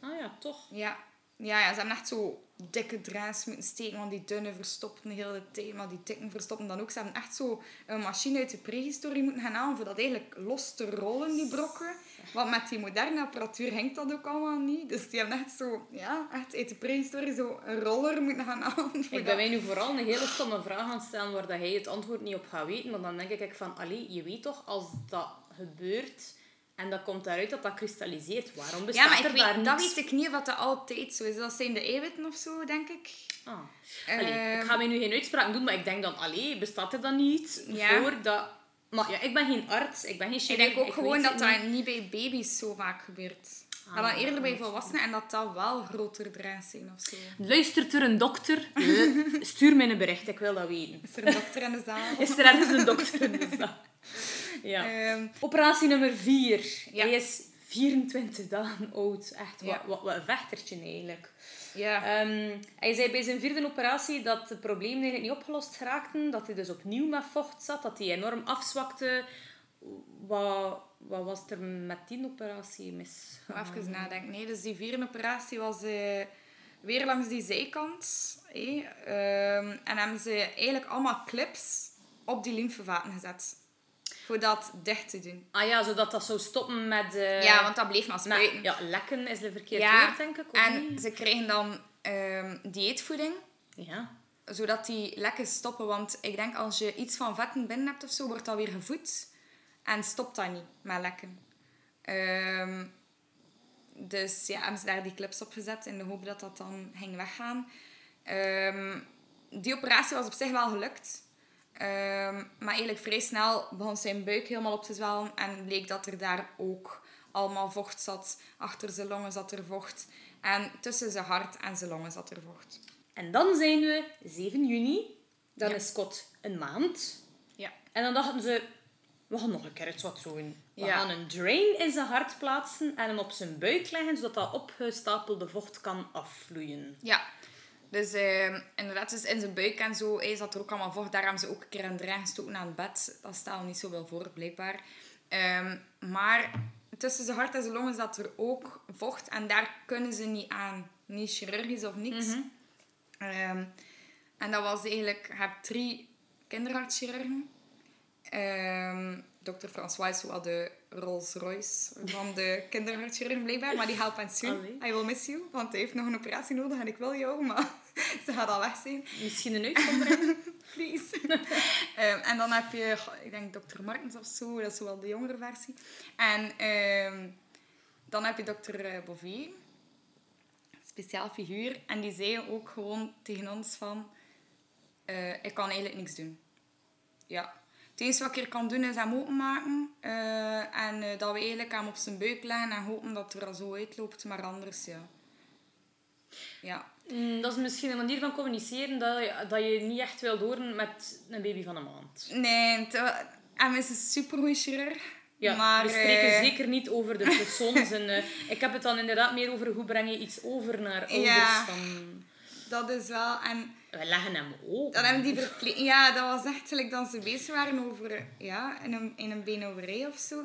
Ah ja, toch. Ja. Ja, ja, ze hebben echt zo dikke drains moeten steken, want die dunne verstopten hele tijd, maar die dikke verstopten dan ook. Ze hebben echt zo een machine uit de prehistorie moeten gaan halen voor dat eigenlijk los te rollen, die brokken. Want met die moderne apparatuur hangt dat ook allemaal niet. Dus die hebben echt zo, ja, echt uit de prehistorie zo een roller moeten gaan halen. voor Ik ben dat. mij nu vooral een hele stomme vraag aan het stellen waar dat hij het antwoord niet op gaat weten. Maar dan denk ik van, allee, je weet toch, als dat gebeurt en dat komt daaruit dat dat kristalliseert, waarom bestaat Ja, maar ik er daar weet, dat niks? weet ik niet of dat altijd zo is. Dat zijn de eiwitten of zo, denk ik. Ah. Allee, ik ga mij nu geen uitspraak doen, maar ik denk dan, allee, bestaat er dan niet Ja. voor dat... Maar ja, ik ben geen arts, ik ben geen Ik chirurg. denk ook gewoon dat dat niet bij baby's zo vaak gebeurt. Ah, dat eerder bij volwassenen en dat dat wel groter drains zijn of zo. Luistert er een dokter? Eh, [LAUGHS] Stuur mij een bericht, ik wil dat weten. Is er een dokter in de zaal? [LAUGHS] Is er ergens een dokter in de zaal? Ja. Ehm, Operatie nummer 4. Ja. Hij is 24 dagen oud. Echt, wat, Ja. wat, wat een vechtertje eigenlijk. ja. Ehm, hij zei bij zijn vierde operatie dat de problemen eigenlijk niet opgelost geraakten. Dat hij dus opnieuw met vocht zat. Dat hij enorm afzwakte. Wat, wat was er met die operatie mis? Even nadenken. Nee, dus die vierde operatie was eh, weer langs die zijkant. hé. Ehm, en hebben ze eigenlijk allemaal clips op die lymfevaten gezet. Voor dat dicht te doen. Ah ja, zodat dat zou stoppen met... eh, ja, want dat bleef maar spuiten. ja, lekken is de verkeerde Ja, woord, denk ik. En niet? ze krijgen dan ehm, dieetvoeding. Ja. zodat die lekken stoppen. Want ik denk als je iets van vetten binnen hebt of zo, wordt dat weer gevoed. En stopt dat niet met lekken. Ehm, dus ja, hebben ze daar die clips op gezet in de hoop dat dat dan ging weggaan. Ehm, die operatie was op zich wel gelukt. Ehm, maar eigenlijk vrij snel begon zijn buik helemaal op te zwellen. En bleek dat er daar ook allemaal vocht zat. Achter zijn longen zat er vocht. En tussen zijn hart en zijn longen zat er vocht. En dan zijn we 7 juni. Dan Ja. is Scott een maand. Ja. En dan dachten ze, we gaan nog een keer iets wat doen. We gaan een drain in zijn hart plaatsen en hem op zijn buik leggen, zodat dat opgestapelde vocht kan afvloeien. Ja, dus eh, inderdaad, dus in zijn buik en zo hij zat er ook allemaal vocht. Daar hebben ze ook een keer een draai gestoken aan het bed. Dat stelde niet zo wel voor, blijkbaar. Ehm, maar tussen zijn hart en zijn longen zat er ook vocht. En daar kunnen ze niet aan. Niet chirurgisch of niks. Ehm, en dat was eigenlijk... Je hebt drie kinderhartchirurgen. Ehm Dr. François is wel de Rolls Royce van de [LAUGHS] kinderhartchirurgen blijkbaar. Maar die gaat pensioen. I will miss you. Want hij heeft nog een operatie nodig en ik wil jou. Maar [LAUGHS] ze gaat al weg zijn. Misschien een uitzondering. [LAUGHS] Please. Ehm, en dan heb je, ik denk Dr. Martens of zo. Dat is wel de jongere versie. En ehm, dan heb je Dr. Bouvier. Speciaal figuur. En die zei ook gewoon tegen ons van... eh, ik kan eigenlijk niks doen. Ja. Het enige wat ik hier kan doen is hem openmaken. eh, en eh, dat we eigenlijk hem op zijn buik leggen en hopen dat het er zo uitloopt. Maar anders, ja. Ja. Mm, dat is misschien een manier van communiceren dat je, dat je niet echt wil horen met een baby van een maand. Nee, het- hij is een supergoeie chirurg. Ja, maar, we spreken eh, zeker niet over de persoon. zijn, eh, ik heb het dan inderdaad meer over hoe breng je iets over naar ouders. Ja. Van, Dat is wel... En we leggen hem open. hebben die Ja, dat was echt gelijk ze bezig waren over... Ja, in een, in een benoverij of zo.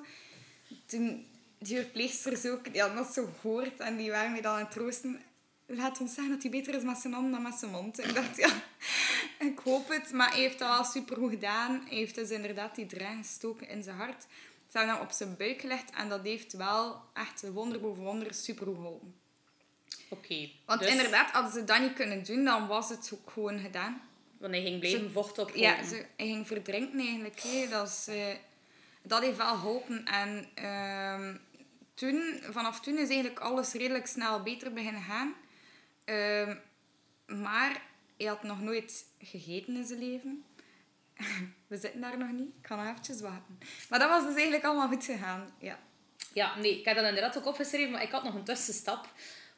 Toen... Die verpleegsters ook, die hadden dat zo gehoord. En die waren mij dan aan het troosten. Laat ons zeggen dat hij beter is met zijn handen dan met zijn mond. Ik dacht, ja... [LAUGHS] Ik hoop het. Maar hij heeft dat wel supergoed gedaan. Hij heeft dus inderdaad die draai gestoken in zijn hart. Ze hebben hem op zijn buik gelegd. En dat heeft wel echt wonder boven wonder supergoed geholpen. Oké. Want dus- inderdaad, hadden ze dat niet kunnen doen, dan was het ook gewoon gedaan. Want hij ging blijven vocht op. Ja, ze, hij ging verdrinken eigenlijk. Dat, is, eh, dat heeft wel geholpen. En ehm, toen, vanaf toen is eigenlijk alles redelijk snel beter beginnen gaan. Ehm, maar hij had nog nooit gegeten in zijn leven. [LAUGHS] We zitten daar nog niet. Ik ga nog eventjes wachten. Maar dat was dus eigenlijk allemaal goed gegaan. Ja. Ja, nee, ik heb dat inderdaad ook opgeschreven, maar ik had nog een tussenstap.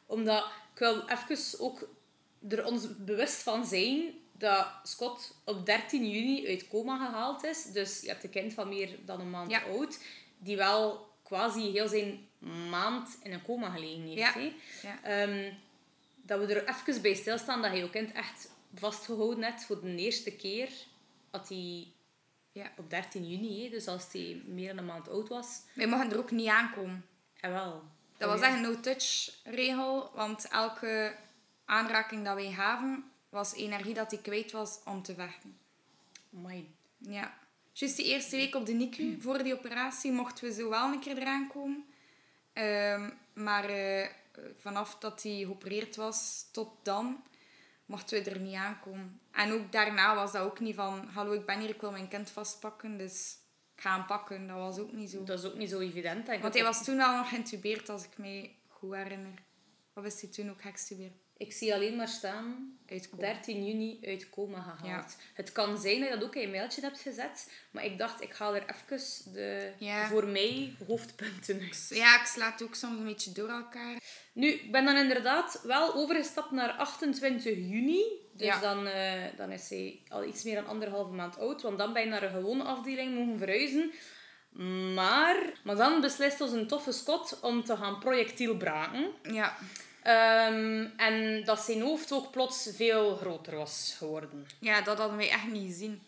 Omdat ik wil even ook er ons bewust van zijn dat Scott op 13 juni uit coma gehaald is. Dus je hebt een kind van meer dan een maand Ja. oud, die wel quasi heel zijn maand in een coma gelegen heeft. Ja. hè. Ja. Ehm, dat we er even bij stilstaan dat je je kind echt vastgehouden hebt voor de eerste keer. Dat hij Ja. op 13 juni, dus als hij meer dan een maand oud was. Wij mogen er ook niet aankomen. En wel. Dat was echt een no-touch regel, want elke aanraking dat wij gaven, was energie dat hij kwijt was om te vechten. Amai. Ja. Juist die eerste week op de NICU, [CLEARS THROAT] voor die operatie, mochten we zo wel een keer eraan komen. Ehm, maar eh, vanaf dat hij geopereerd was, tot dan, mochten we er niet aankomen. En ook daarna was dat ook niet van, hallo, ik ben hier, ik wil mijn kind vastpakken, dus ik ga hem pakken. Dat was ook niet zo. Dat is ook niet zo evident. denk. Want hij was toen al nog geïntubeerd, als ik mij goed herinner. Of is hij toen ook geëxtubeerd? Ik zie alleen maar staan, Uit coma. 13 juni uit coma gehaald. Ja. Het kan zijn dat je dat ook in je mailtje hebt gezet, maar ik dacht, ik haal er even de, Ja. voor mij, hoofdpunten uit. Ja, ik sla het ook soms een beetje door elkaar. Nu, ik ben dan inderdaad wel overgestapt naar 28 juni. Dus Ja. dan, eh, dan is hij al iets meer dan anderhalve maand oud. Want dan ben je naar een gewone afdeling mogen verhuizen. Maar, maar dan beslist ons een toffe Scott om te gaan projectiel braken. Ja. Ehm, en dat zijn hoofd ook plots veel groter was geworden. ja, dat hadden wij echt niet gezien.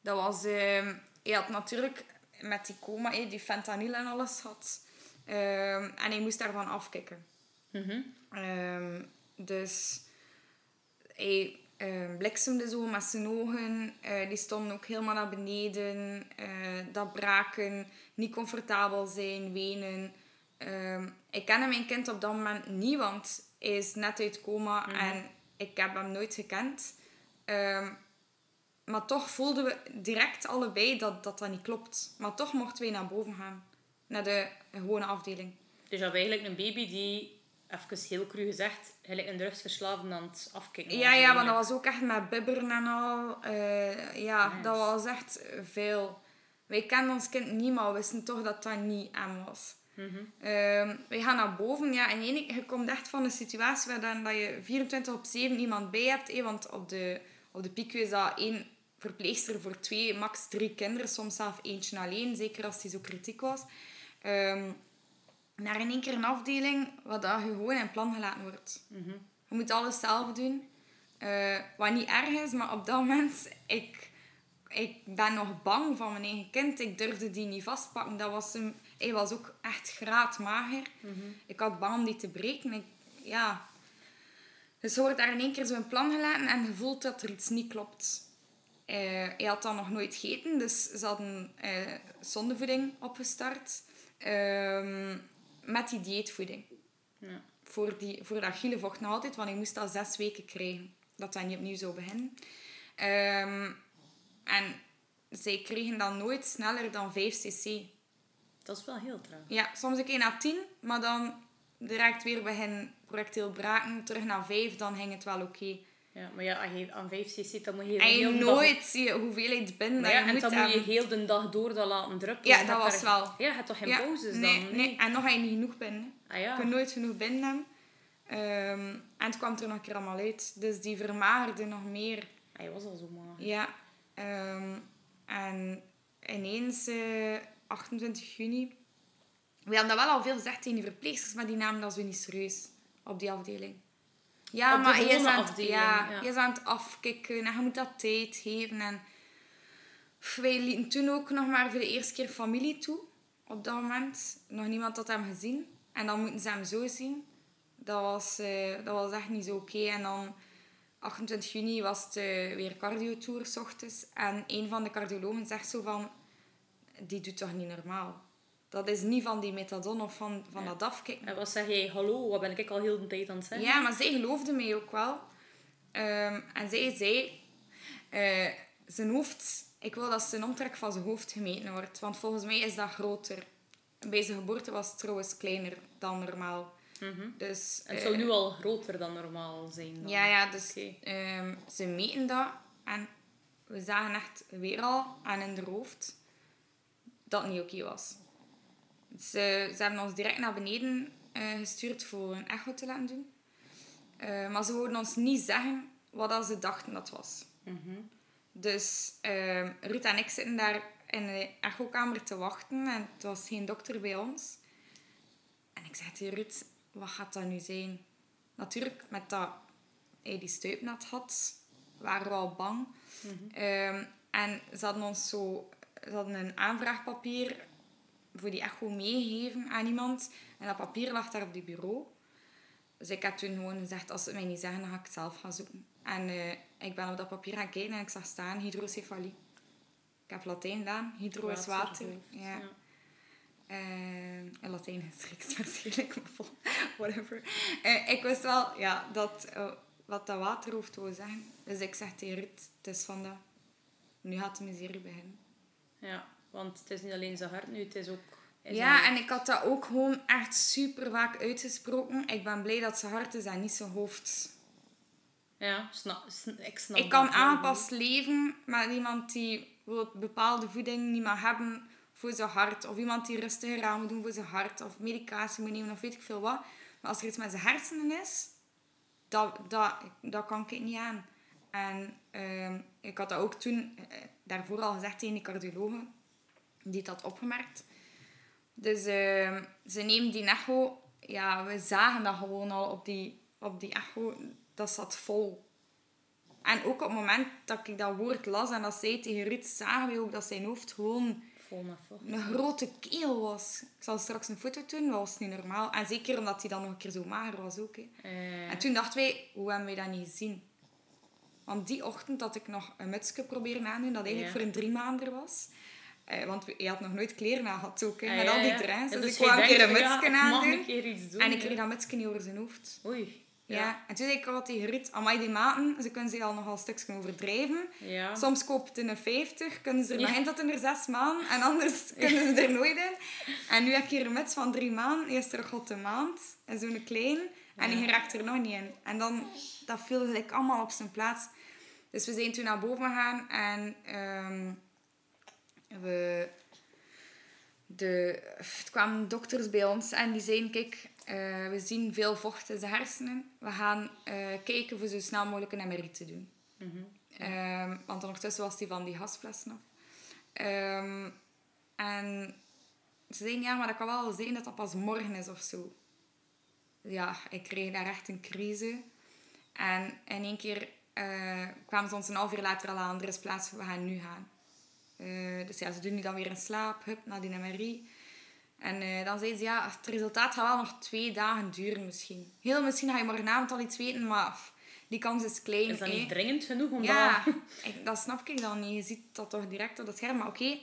Dat was... ehm hij had natuurlijk met die coma, eh, die fentanyl en alles had. Ehm, en hij moest daarvan afkicken. Mhm. Dus hij bliksemde zo met zijn ogen. Eh, die stonden ook helemaal naar beneden. Eh, dat braken, niet comfortabel zijn, wenen. Ehm, ik kende mijn kind op dat moment niet, want hij is net uit coma en ik heb hem nooit gekend. Ehm, maar toch voelden we direct allebei dat, dat dat niet klopt. Maar toch mochten wij naar boven gaan. Naar de gewone afdeling. Dus je had eigenlijk een baby die, even heel cru gezegd, gelijk een drugsverslaafde aan het afkicken Ja, ja, maar dat was ook echt met bibberen en al. Eh, ja, Nice. dat was echt veel. Wij kenden ons kind niet, maar we wisten toch dat dat niet hem was. Ehm, wij gaan naar boven. Ja, en één, je komt echt van een situatie waar dan, dat je 24 op 7 iemand bij hebt. eh, want op de, op de PICU is dat één verpleegster voor twee, max drie kinderen. Soms zelf eentje alleen, zeker als die zo kritiek was. Ehm, naar in één keer een afdeling waar dat je gewoon in plan gelaten wordt. Mhm. Je moet alles zelf doen. Eh, wat niet erg is, maar op dat moment... Ik, ik ben nog bang van mijn eigen kind. Ik durfde die niet vastpakken. Dat was hem, hij was ook echt graadmager. Ik had bang om die te breken. Ik, ja. Dus je wordt daar in één keer zo'n plan gelaten en je voelt dat er iets niet klopt. Eh, hij had dat nog nooit gegeten, dus ze hadden eh zondevoeding opgestart. Ehm, met die dieetvoeding Ja. voor, die, voor dat gielenvocht nog altijd, want ik moest dat zes weken krijgen. Dat dat niet opnieuw zou beginnen. Ehm, en zij kregen dan nooit sneller dan 5 cc. Dat is wel heel traag. Ja, soms een keer naar 10, maar dan direct weer begin projectiel braken, terug naar 5, dan ging het wel oké. Ja, maar ja, als je aan 5 zit, dan moet je En je nooit zie je hoeveelheid binnen Dag... ja, je en moet dan moet je heel de dag door dat laten drukken. Ja, je dat was wel. Ja, je hebt toch geen Ja, pauzes nee, dan? Nee, en nog had je niet genoeg binnen. Ah Je ja. kunt nooit genoeg binnen hebben. Ehm, en het kwam er nog een keer allemaal uit. Dus die vermagerde nog meer. Hij was al zo mager. Ja. ehm, en ineens, eh 28 juni... We hadden dat wel al veel gezegd tegen die verpleegsters, maar die namen dat zo niet serieus op die afdeling. Ja, Op maar je is, aan het, ja, ja. je is aan het afkicken en je moet dat tijd geven. En wij lieten toen ook nog maar voor de eerste keer familie toe. Op dat moment. Nog niemand had hem gezien. En dan moeten ze hem zo zien. Dat was, eh, dat was echt niet zo oké. En dan 28 juni was het eh, weer cardiotour, s ochtends. En een van de cardiologen zegt zo van... Die doet toch niet normaal? Dat is niet van die metadon of van, van dat afkicken. En wat zeg jij? Hallo, wat ben ik al heel de tijd aan het zeggen? Ja, maar zij geloofde mij ook wel. Ehm, en zij zei... eh, zijn hoofd... Ik wil dat zijn omtrek van zijn hoofd gemeten wordt. Want volgens mij is dat groter. Bij zijn geboorte was het trouwens kleiner dan normaal. Mhm. Dus... En het eh, zou nu al groter dan normaal zijn. Dan. Ja, ja, dus ehm, ze meten dat. En we zagen echt weer al aan in de hoofd dat het niet oké was. Ze, ze hebben ons direct naar beneden eh, gestuurd voor een echo te laten doen. Eh, maar ze wouden ons niet zeggen wat dat ze dachten dat was. Dus ehm, Ruud en ik zitten daar in de echokamer te wachten en het was geen dokter bij ons. En ik zeg tegen Ruud, wat gaat dat nu zijn? Natuurlijk, met dat hij die stuipnat had, waren we al bang. Ehm, en ze hadden ons zo... Ze hadden een aanvraagpapier voor die echo meegegeven aan iemand. En dat papier lag daar op die bureau. Dus ik heb toen gewoon gezegd, als ze het mij niet zeggen, dan ga ik het zelf gaan zoeken. En eh, ik ben op dat papier gaan kijken en ik zag staan hydrocefalie. Ik heb Latijn gedaan. Hydro is water. Ja. Ja. Eh, in Latijn gestrikt [LAUGHS] waarschijnlijk, maar vol- whatever. Eh, ik wist wel ja, dat, wat dat waterhoofd wou zeggen. Dus ik zeg tegen Ruud, het is vandaag. Nu gaat de miserie beginnen. Ja, want het is niet alleen zijn hart nu, het is ook... is Ja, en ik had dat ook gewoon echt super vaak uitgesproken. Ik ben blij dat zijn hart is en niet zijn hoofd. Ja, snap, ik snap Ik kan aangepast leven met iemand die bepaalde voeding niet mag hebben voor zijn hart. Of iemand die rustiger aan moet doen voor zijn hart. Of medicatie moet nemen of weet ik veel wat. Maar als er iets met zijn hersenen is, dat, dat, dat kan ik niet aan. En ehm, ik had dat ook toen eh, daarvoor al gezegd tegen die cardiologe. Die had dat opgemerkt. Dus ehm, ze neemt die echo. Ja, we zagen dat gewoon al op die, op die echo. Dat zat vol. En ook op het moment dat ik dat woord las en dat zei tegen Ruud, zagen we ook dat zijn hoofd gewoon een grote keel was. Ik zal straks een foto doen, dat was niet normaal. En zeker omdat hij dan nog een keer zo mager was ook. Hè. Eh, En toen dachten wij, hoe hebben wij dat niet gezien? Want die ochtend had ik nog een mutsje proberen aandoen, dat eigenlijk Ja. voor een drie maander was. Eh, want je had nog nooit kleren aan gehad ook, hè, ah, met ja, al die trends. Ja, dus, ik wou een keer een mutsje aandoen. een keer iets doen. En ik kreeg dat mutsje niet over zijn hoofd. Oei. Ja. En toen zei ik al tegen Ruud, amai die maten, ze kunnen zich al nogal stukjes overdrijven. Ja. Soms koopt het in een 50, kunnen ze er nog in tot in er zes maanden. En anders [LAUGHS] kunnen ze er nooit in. En nu heb ik hier een muts van drie maanden. Eerst terug op de maand. En zo'n klein. En die raakt er nog niet in. En dan, dat viel gelijk allemaal op zijn plaats. Dus we zijn toen naar boven gegaan. En ehm, we... De, er kwamen dokters bij ons en die zeiden, kijk, eh, we zien veel vocht in zijn hersenen. We gaan eh, kijken voor zo snel mogelijk een MRI te doen. Ehm, want ondertussen was hij van die gasflessen af. Ehm, en ze zeiden, ja, maar dat kan wel zijn dat dat pas morgen is of zo. Ja, ik kreeg daar echt een crisis. En in één keer eh, kwamen ze ons een half uur later al aan, er is plaats, we gaan nu gaan. Eh, dus ja, ze doen nu dan weer in slaap, hup, naar. En eh, dan zeiden ze, ja, het resultaat gaat wel nog twee dagen duren misschien. Heel misschien ga je morgenavond al iets weten, maar die kans is klein. Is dat niet dringend genoeg? Omdat... Ja, [LAUGHS] ik, dat snap ik dan niet. Je ziet dat toch direct op het scherm. Maar oké,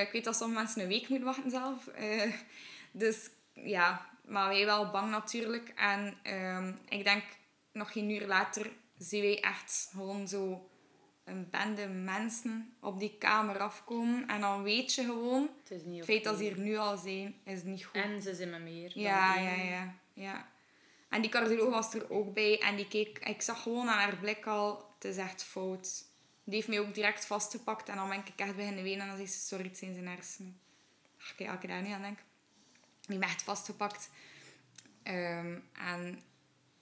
ik weet dat sommige mensen een week moeten wachten zelf. Dus ja, maar wij wel bang natuurlijk. En ehm, ik denk, nog geen uur later zien wij echt gewoon zo een bende mensen op die kamer afkomen. En dan weet je gewoon, Het is niet het feit dat ze hier nu al zijn, is niet goed. En ze zijn met meer. Ja, ja, ja, ja. En die cardioloog was er ook bij en die keek, ik zag gewoon aan haar blik al, het is echt fout. Die heeft mij ook direct vastgepakt en dan ben ik echt beginnen wenen en dan zei ze, sorry, het zijn zijn hersenen. Ach, kijk, als ik daar nu aan denk. Die heeft me echt vastgepakt. Ehm, en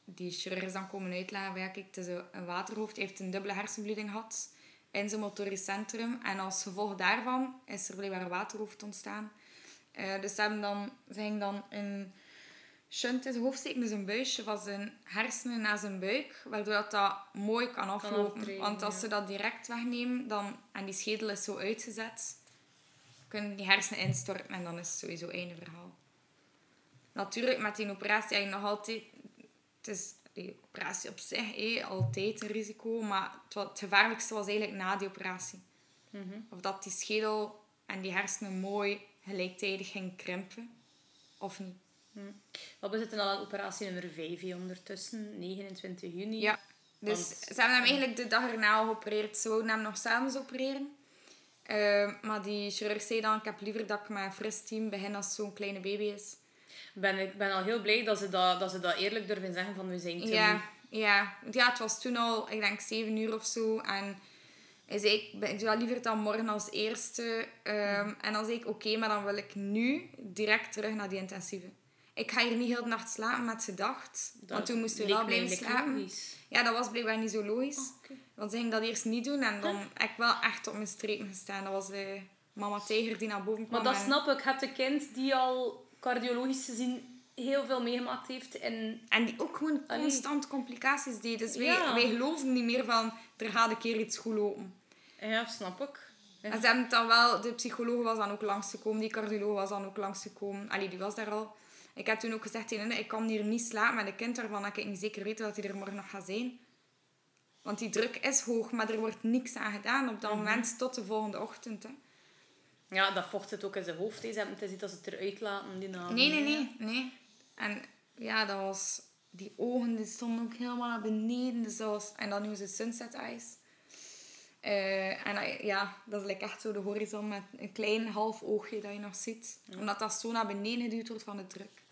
die chirurg is dan komen uitleggen, ja, kijk, het is een- waterhoofd, hij heeft een dubbele hersenbloeding gehad in zijn motorisch centrum. En als gevolg daarvan is er blijkbaar een waterhoofd ontstaan. Eh, dus ze, hebben dan, ze dan een shunt in zijn hoofd steken, dus een buisje van zijn hersenen naar zijn buik, waardoor dat, dat mooi kan aflopen. Want als ja. ze dat direct wegnemen, dan, en die schedel is zo uitgezet, kunnen die hersenen instorten en dan is het sowieso einde verhaal. Natuurlijk, met die operatie heb je nog altijd... Het is die operatie op zich hé, altijd een risico, maar het, gevaarlijkste was eigenlijk na die operatie. Mhm. Of dat die schedel en die hersenen mooi gelijktijdig gingen krimpen, of niet. Maar we zitten al aan operatie nummer 5 hier ondertussen, 29 juni. Ja, dus Want- ze hebben hem eigenlijk de dag erna geopereerd. Ze wouden hem nog samen opereren. Eh, maar die chirurg zei dan, ik heb liever dat ik met een fris team begin als zo'n kleine baby is. Ben, ik ben al heel blij dat ze dat, dat, ze dat eerlijk durven zeggen van we zijn te Ja, ja. Ja, het was toen al, ik denk, zeven uur of zo. En hij zei, ik, ben- ik doe dat liever dan morgen als eerste. Ehm, En dan zei ik, oké, maar dan wil ik nu direct terug naar die intensieve. Ik ga hier niet heel de nacht slapen met ze dacht. Want toen moesten we wel blijven slapen. logisch. Ja, dat was blijkbaar niet zo logisch. Ah. Want ze ging dat eerst niet doen en dan heb ik wel echt op mijn strepen gestaan. Dat was de mama tijger die naar boven kwam. Maar dat en, snap ik. Hebt een kind die al cardiologisch gezien heel veel meegemaakt heeft. En en die ook gewoon constant complicaties deed. Dus wij, Ja. wij geloven niet meer van, er gaat een keer iets goed lopen. ja, snap ik. Ja. En ze hebben het dan wel, de psycholoog was dan ook langsgekomen, die cardioloog was dan ook langsgekomen. Allee, die was daar al. Ik heb toen ook gezegd tegen ik kan hier niet slapen met een kind waarvan ik niet zeker weet dat hij er morgen nog gaat zijn. Want die druk is hoog, maar er wordt niks aan gedaan op dat Mhm. moment tot de volgende ochtend. Hè. Ja, dat vocht het ook in zijn hoofd. Ze hebben het niet dat ze het eruit laten die naam. Nee, nee, nee, nee. En ja, dat was... Die ogen die stonden ook helemaal naar beneden. Dus dat was, en dan noemen ze sunset eyes. Eh, en dat- ja, dat is like echt zo de horizon met een klein half oogje dat je nog ziet. Omdat dat zo naar beneden geduwd wordt van de druk.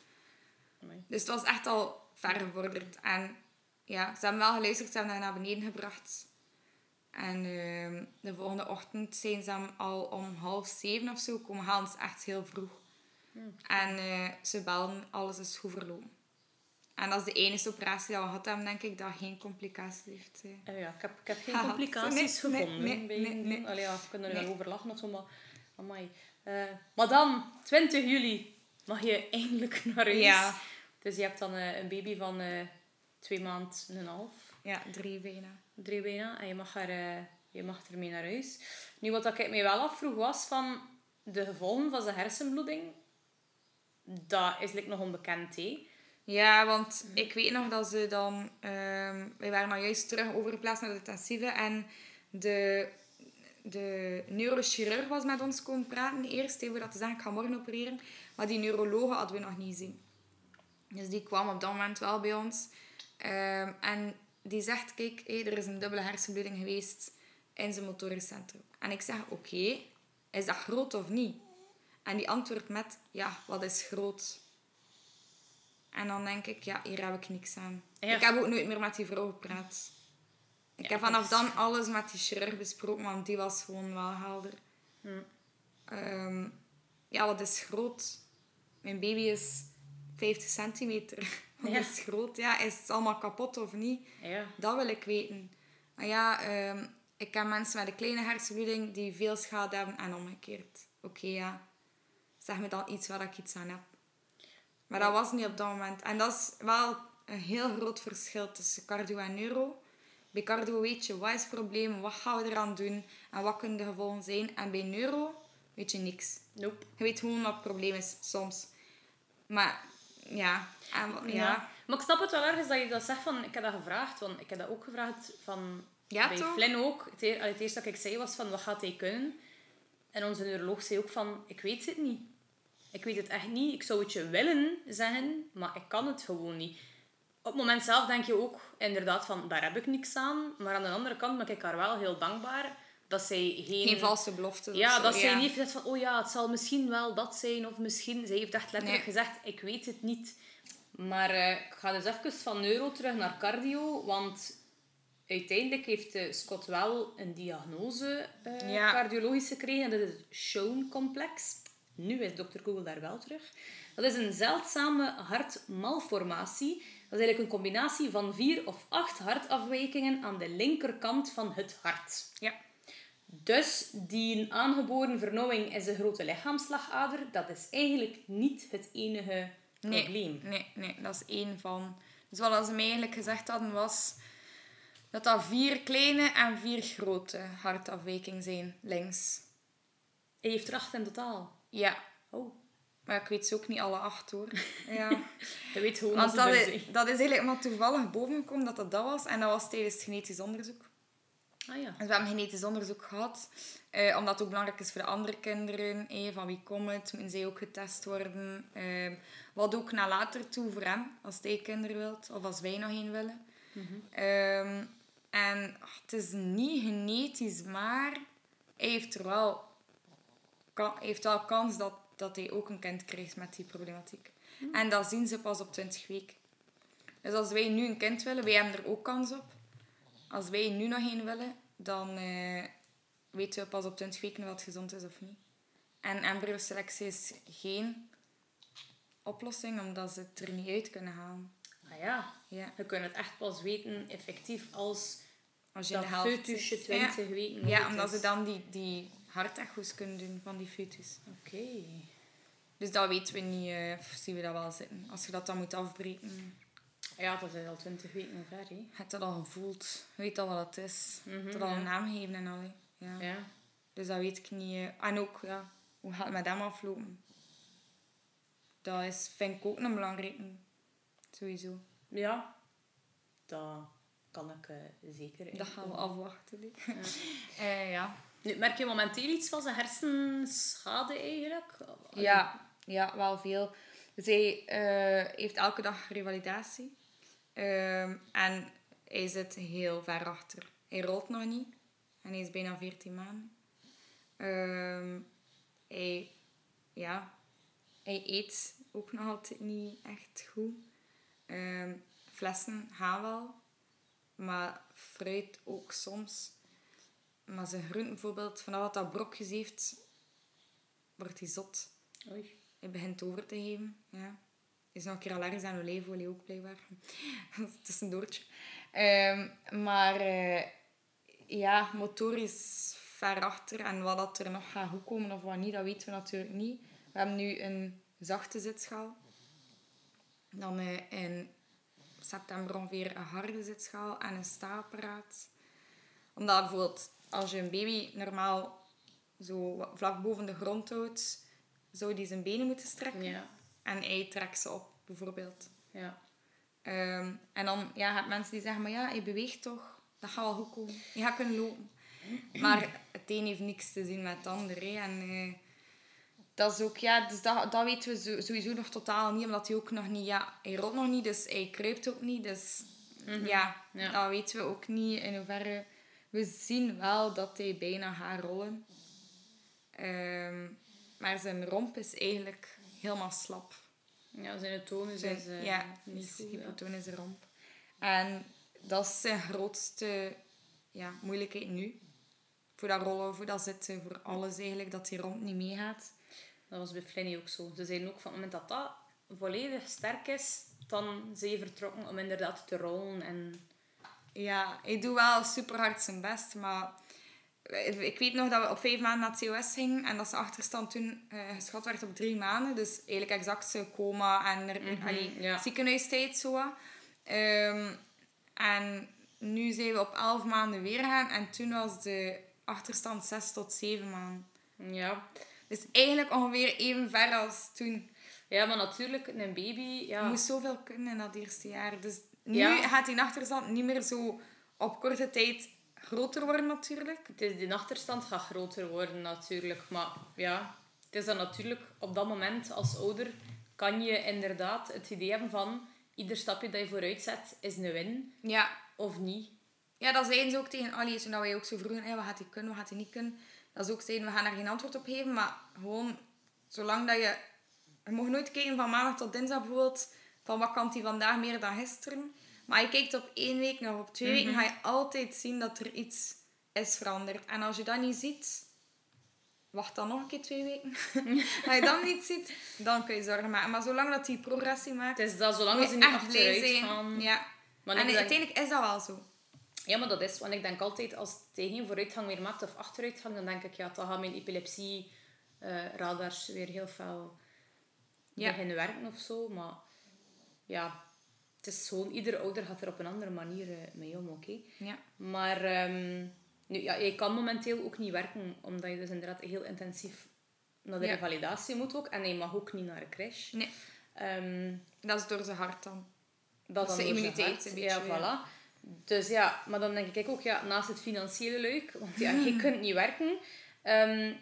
Amai. Dus het was echt al ver gevorderd. En ja, ze hebben wel geluisterd, ze hebben naar beneden gebracht. En ehm, de volgende ochtend zijn ze hem al om half zeven of zo komen halen. Is echt heel vroeg. En eh, ze belden, alles is goed verlopen. En dat is de enige operatie dat we hebben, denk ik, dat geen complicaties heeft. eh. Eh, ja, ik, heb, ik heb [LAUGHS] geen Gehad. complicaties Nee, nee, gevonden. nee, nee, een- nee. Allee, ja, we kunnen er Nee. wel over lachen of zo, maar... Amai. Eh, maar dan, 20 juli, mag je eindelijk naar huis. Ja. Dus je hebt dan een baby van twee maanden en een half. Ja, drie bijna. drie bijna. En je mag, er, eh, je mag ermee naar huis. Nu, wat ik mij wel afvroeg was van de gevolgen van zijn hersenbloeding. Dat is nog onbekend, hè? Ja, want ik weet nog dat ze dan... ehm wij waren nou juist terug overgeplaatst naar de intensieve. En de, de neurochirurg was met ons komen praten eerst. Even dat te zeggen, ik ga morgen opereren. Maar die neurologen hadden we nog niet gezien. Dus die kwam op dat moment wel bij ons. Ehm, en die zegt, kijk, hé, er is een dubbele hersenbloeding geweest in zijn motorisch centrum. En ik zeg, oké, is dat groot of niet? En die antwoordt met, ja, wat is groot? En dan denk ik, ja, hier heb ik niks aan. Ja. Ik heb ook nooit meer met die vrouw gepraat. Ik Ja, heb vanaf dan alles met die chirurg besproken, want die was gewoon wel helder. Hm. Ehm, ja, wat is groot? Mijn baby is 50 centimeter. [LAUGHS] Ja. is groot? Ja, is het allemaal kapot of niet? Ja. Dat wil ik weten. Maar ja, ehm, ik ken mensen met een kleine hersenbloeding die veel schade hebben en omgekeerd. Oké, ja. Zeg me dan iets waar ik iets aan heb. Maar dat was niet op dat moment. En dat is wel een heel groot verschil tussen cardio en neuro. Bij cardio weet je wat is het probleem, wat gaan we eraan doen en wat kunnen de gevolgen zijn. En bij neuro weet je niks. Nope. Je weet gewoon wat het probleem is, soms. Maar ja, en, ja. Ja. Maar ik snap het wel ergens dat je dat zegt van... Ik heb dat gevraagd, want ik heb dat ook gevraagd van... Ja, bij toch? Flynn ook. Het, eer- het eerste dat ik zei was van, wat gaat hij kunnen? En onze neuroloog zei ook van, ik weet het niet. Ik weet het echt niet. Ik zou het je willen zeggen, maar ik kan het gewoon niet. Op het moment zelf denk je ook inderdaad van, daar heb ik niks aan. Maar aan de andere kant ben ik haar wel heel dankbaar dat zij geen... Geen valse beloftes. of Ja, zo, dat zij ja. niet heeft gezegd van, oh ja, het zal misschien wel dat zijn, of misschien... Zij heeft echt letterlijk Nee. gezegd, ik weet het niet. Maar eh, ik ga dus even van neuro terug naar cardio, want uiteindelijk heeft eh, Scott wel een diagnose eh, Ja. cardiologisch gekregen. En dat is het Schoen-complex. Nu is dokter Google daar wel terug. Dat is een zeldzame hartmalformatie. Dat is eigenlijk een combinatie van vier of acht hartafwijkingen aan de linkerkant van het hart. Ja. Dus die aangeboren vernauwing is een grote lichaamslagader. Dat is eigenlijk niet het enige Nee, probleem. nee, nee, dat is één van. Dus wat ze mij eigenlijk gezegd hadden was dat dat vier kleine en vier grote hartafwijkingen zijn, links. Hij heeft er acht in totaal. Ja, Oh, maar ik weet ze ook niet alle acht hoor. [LAUGHS] Ja. je weet gewoon Want dat is, zijn. dat is eigenlijk maar toevallig bovengekomen dat dat dat was. En dat was tijdens het genetisch onderzoek. Ah ja. Dus we hebben genetisch onderzoek gehad. eh, omdat het ook belangrijk is voor de andere kinderen. eh, van wie komt het? Moeten zij ook getest worden? eh, wat ook naar later toe voor hem. Als hij kinderen wilt. Of als wij nog een willen. Ehm, en ach, het is niet genetisch, maar hij heeft er wel, kan, heeft wel kans dat, dat hij ook een kind krijgt met die problematiek. En dat zien ze pas op 20 weken. Dus als wij nu een kind willen, wij hebben er ook kans op. Als wij nu nog een willen, dan eh, weten we pas op 20 weken of het gezond is of niet. En embryoselectie is geen oplossing, omdat ze het er niet uit kunnen halen. Ah ja. Ja. Je kunt het echt pas weten, effectief, als Als je Dat de helft foetusje zit. 20 ja. weken Ja, omdat ze dan die, die hartecho's kunnen doen van die foetus. Oké. Dus dat weten we niet, eh, of zien we dat wel zitten. Als je dat dan moet afbreken, Ja, dat is al 20 weken ver, hè. je dat al gevoeld. Je weet al wat het is. Mhm, Het al ja. een naam geven en al. Ja. Ja. Dus dat weet ik niet. En ook, ja, hoe gaat het met hem aflopen? Dat is, vind ik ook een belangrijke. Sowieso. Ja. Dat kan ik eh, zeker. Dat gaan we afwachten. hè. [LAUGHS] Eh, ja. Nu, merk je momenteel iets van zijn hersenschade eigenlijk? Ja, ja, wel veel. Zij eh, heeft elke dag revalidatie. Ehm, en hij zit heel ver achter. Hij rolt nog niet. En hij is bijna 14 maanden. Ehm, hij, ja, hij eet ook nog altijd niet echt goed. Ehm, flessen gaan wel. Maar fruit ook soms. Maar zijn groenten bijvoorbeeld, vanaf dat dat brokjes heeft, wordt hij zot. Oei. Hij begint over te geven. Ja. Is nog een keer allergisch aan olijfolie ook, blijkbaar. [LAUGHS] Dat is een. Ehm, maar eh, ja, motorisch ver achter. En wat dat er nog gaat goed komen of wat niet, dat weten we natuurlijk niet. We hebben nu een zachte zitschaal. Dan eh, in september ongeveer een harde zitschaal en een staapparaat. Omdat bijvoorbeeld als je een baby normaal zo vlak boven de grond houdt, zou die zijn benen moeten strekken. Ja. En hij trekt ze op, bijvoorbeeld. Ja. Ehm, en dan ja, heb je mensen die zeggen, maar ja, hij beweegt toch. Dat gaat wel goed komen. Je gaat kunnen lopen. Maar het een heeft niks te zien met het ander. Hè. En eh, dat is ook, ja, dus dat, dat weten we sowieso nog totaal niet. Omdat hij ook nog niet, ja, hij rolt nog niet, dus hij kruipt ook niet. Dus ja, Ja. dat weten we ook niet in hoeverre. We zien wel dat hij bijna gaat rollen. Ehm, maar zijn romp is eigenlijk helemaal slap. ja, zijn tonus Zijn- is eh, ja, niet is goed. ja. hypotonische romp. En dat is zijn grootste ja, moeilijkheid nu. Voor dat rollen, voor dat zitten, voor alles eigenlijk, dat die romp niet meegaat. Dat was bij Flinny ook zo. Ze zeiden ook van het moment dat dat volledig sterk is, dan zijn je vertrokken om inderdaad te rollen. En Ja, hij doet wel super hard zijn best, maar ik weet nog dat we op vijf maanden naar het COS gingen en dat zijn achterstand toen eh, geschat werd op drie maanden. Dus eigenlijk exact coma en er, allee, ja. ziekenhuistijd zo. Ehm, en nu zijn we op elf maanden weer gaan en toen was de achterstand zes tot zeven maanden. ja. Dus eigenlijk ongeveer even ver als toen. ja, maar natuurlijk, een baby... Ja, Je moest zoveel kunnen in dat eerste jaar. Dus nu Ja. gaat die achterstand niet meer zo op korte tijd groter worden natuurlijk. Het is, die achterstand gaat groter worden natuurlijk. Maar ja, het is dan natuurlijk op dat moment als ouder kan je inderdaad het idee hebben van ieder stapje dat je vooruit zet is een win Ja, of niet. Ja, dat zeiden ze ook tegen Ali, toen wij ook zo vroegen, hey, wat gaat hij kunnen, wat gaat hij niet kunnen. Dat ze ook zeiden, we gaan daar geen antwoord op geven, maar gewoon, zolang dat je... Je mag nooit kijken van maandag tot dinsdag bijvoorbeeld, van wat kan hij vandaag meer dan gisteren. Maar je kijkt op één week of op twee weken, ga je altijd zien dat er iets is veranderd. En als je dat niet ziet, wacht dan nog een keer twee weken. [LAUGHS] als je dat niet ziet, dan kun je zorgen maken. Maar zolang dat hij progressie maakt, Het is dat zolang ze niet achteruit gaan. Ja. Maar en denk- uiteindelijk is dat wel zo. Ja, maar dat is, want ik denk altijd als het geen vooruitgang meer maakt of achteruitgang, dan denk ik ja, dan gaan mijn epilepsie eh, radars weer heel Ja. beginnen werken of zo. Maar ja, het is gewoon, iedere ouder gaat er op een andere manier eh, mee om, oké. Ja. Maar ehm, nu, ja, je kan momenteel ook niet werken, omdat je dus inderdaad heel intensief naar de Ja. revalidatie moet ook. En je mag ook niet naar een crash. Nee, Ehm, dat is door zijn hart dan. dat is dan de immuniteit een beetje, Ja, ja. voilà. Dus ja, maar dan denk ik ook, ja, naast het financiële leuk, want ja, je [LAUGHS] kunt niet werken, ehm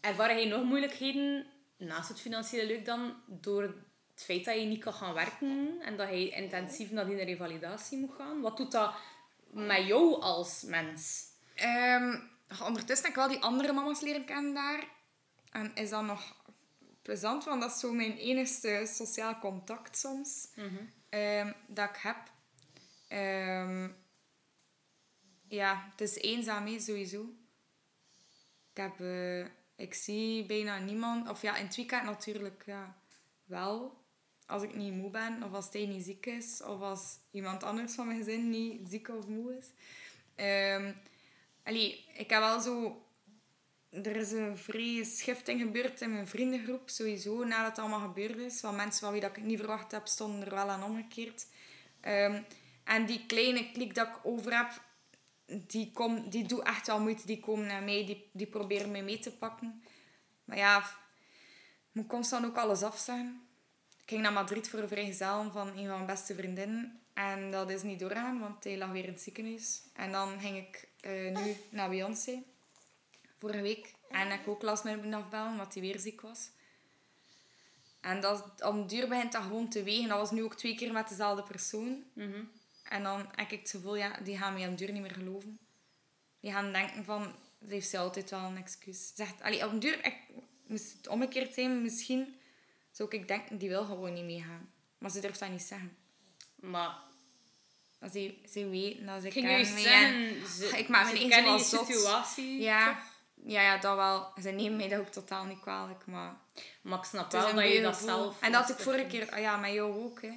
ervaar je nog moeilijkheden naast het financiële leuk dan door het feit dat je niet kan gaan werken en dat je intensief naar die revalidatie moet gaan. Wat doet dat met jou als mens? Ehm, ondertussen heb ik wel die andere mama's leren kennen daar. En is dat nog plezant, want dat is zo mijn enigste sociaal contact soms ehm, dat ik heb. Ehm, ja, het is eenzaam, hè, sowieso. Ik, heb, eh, ik zie bijna niemand. Of ja, in het weekend natuurlijk ja, wel. Als ik niet moe ben, of als hij niet ziek is, of als iemand anders van mijn gezin niet ziek of moe is. Ehm allee, ik heb wel zo... Er is een vrije schifting gebeurd in mijn vriendengroep, sowieso, nadat het allemaal gebeurd is. Want mensen van wie dat ik niet verwacht heb, stonden er wel aan omgekeerd. Ehm, en die kleine klik dat ik over heb, die, kom, die doet echt wel moeite. Die komen naar mij, die, die proberen mij mee te pakken. Maar ja, moet constant ook alles afzeggen. Ik ging naar Madrid voor een vrijgezel van een van mijn beste vriendinnen. En dat is niet doorgaan, want hij lag weer in het ziekenhuis. En dan ging ik eh, nu naar Beyoncé. Vorige week. En ik ook last met hem afbellen, omdat hij weer ziek was. En dat, een duur begint dat gewoon te wegen. Dat was nu ook twee keer met dezelfde persoon. Mhm. En dan heb ik het gevoel, ja, die gaan mij een duur niet meer geloven. Die gaan denken van, ze heeft ze altijd wel een excuus. Zegt, allee, op een duur, ik, moest het omgekeerd zijn, misschien zou ik denken, die wil gewoon niet meegaan. Maar ze durft dat niet zeggen. Maar Want ze, ze weet dat ze ging en- ze, ik maak me niet situatie. Ja, toch? ja, ja, dat wel. Ze nemen mij dat ook totaal niet kwalijk, maar... Maar ik snap wel dat je dat zelf... En dat ik vorige keer... Ja, met jou ook, hè.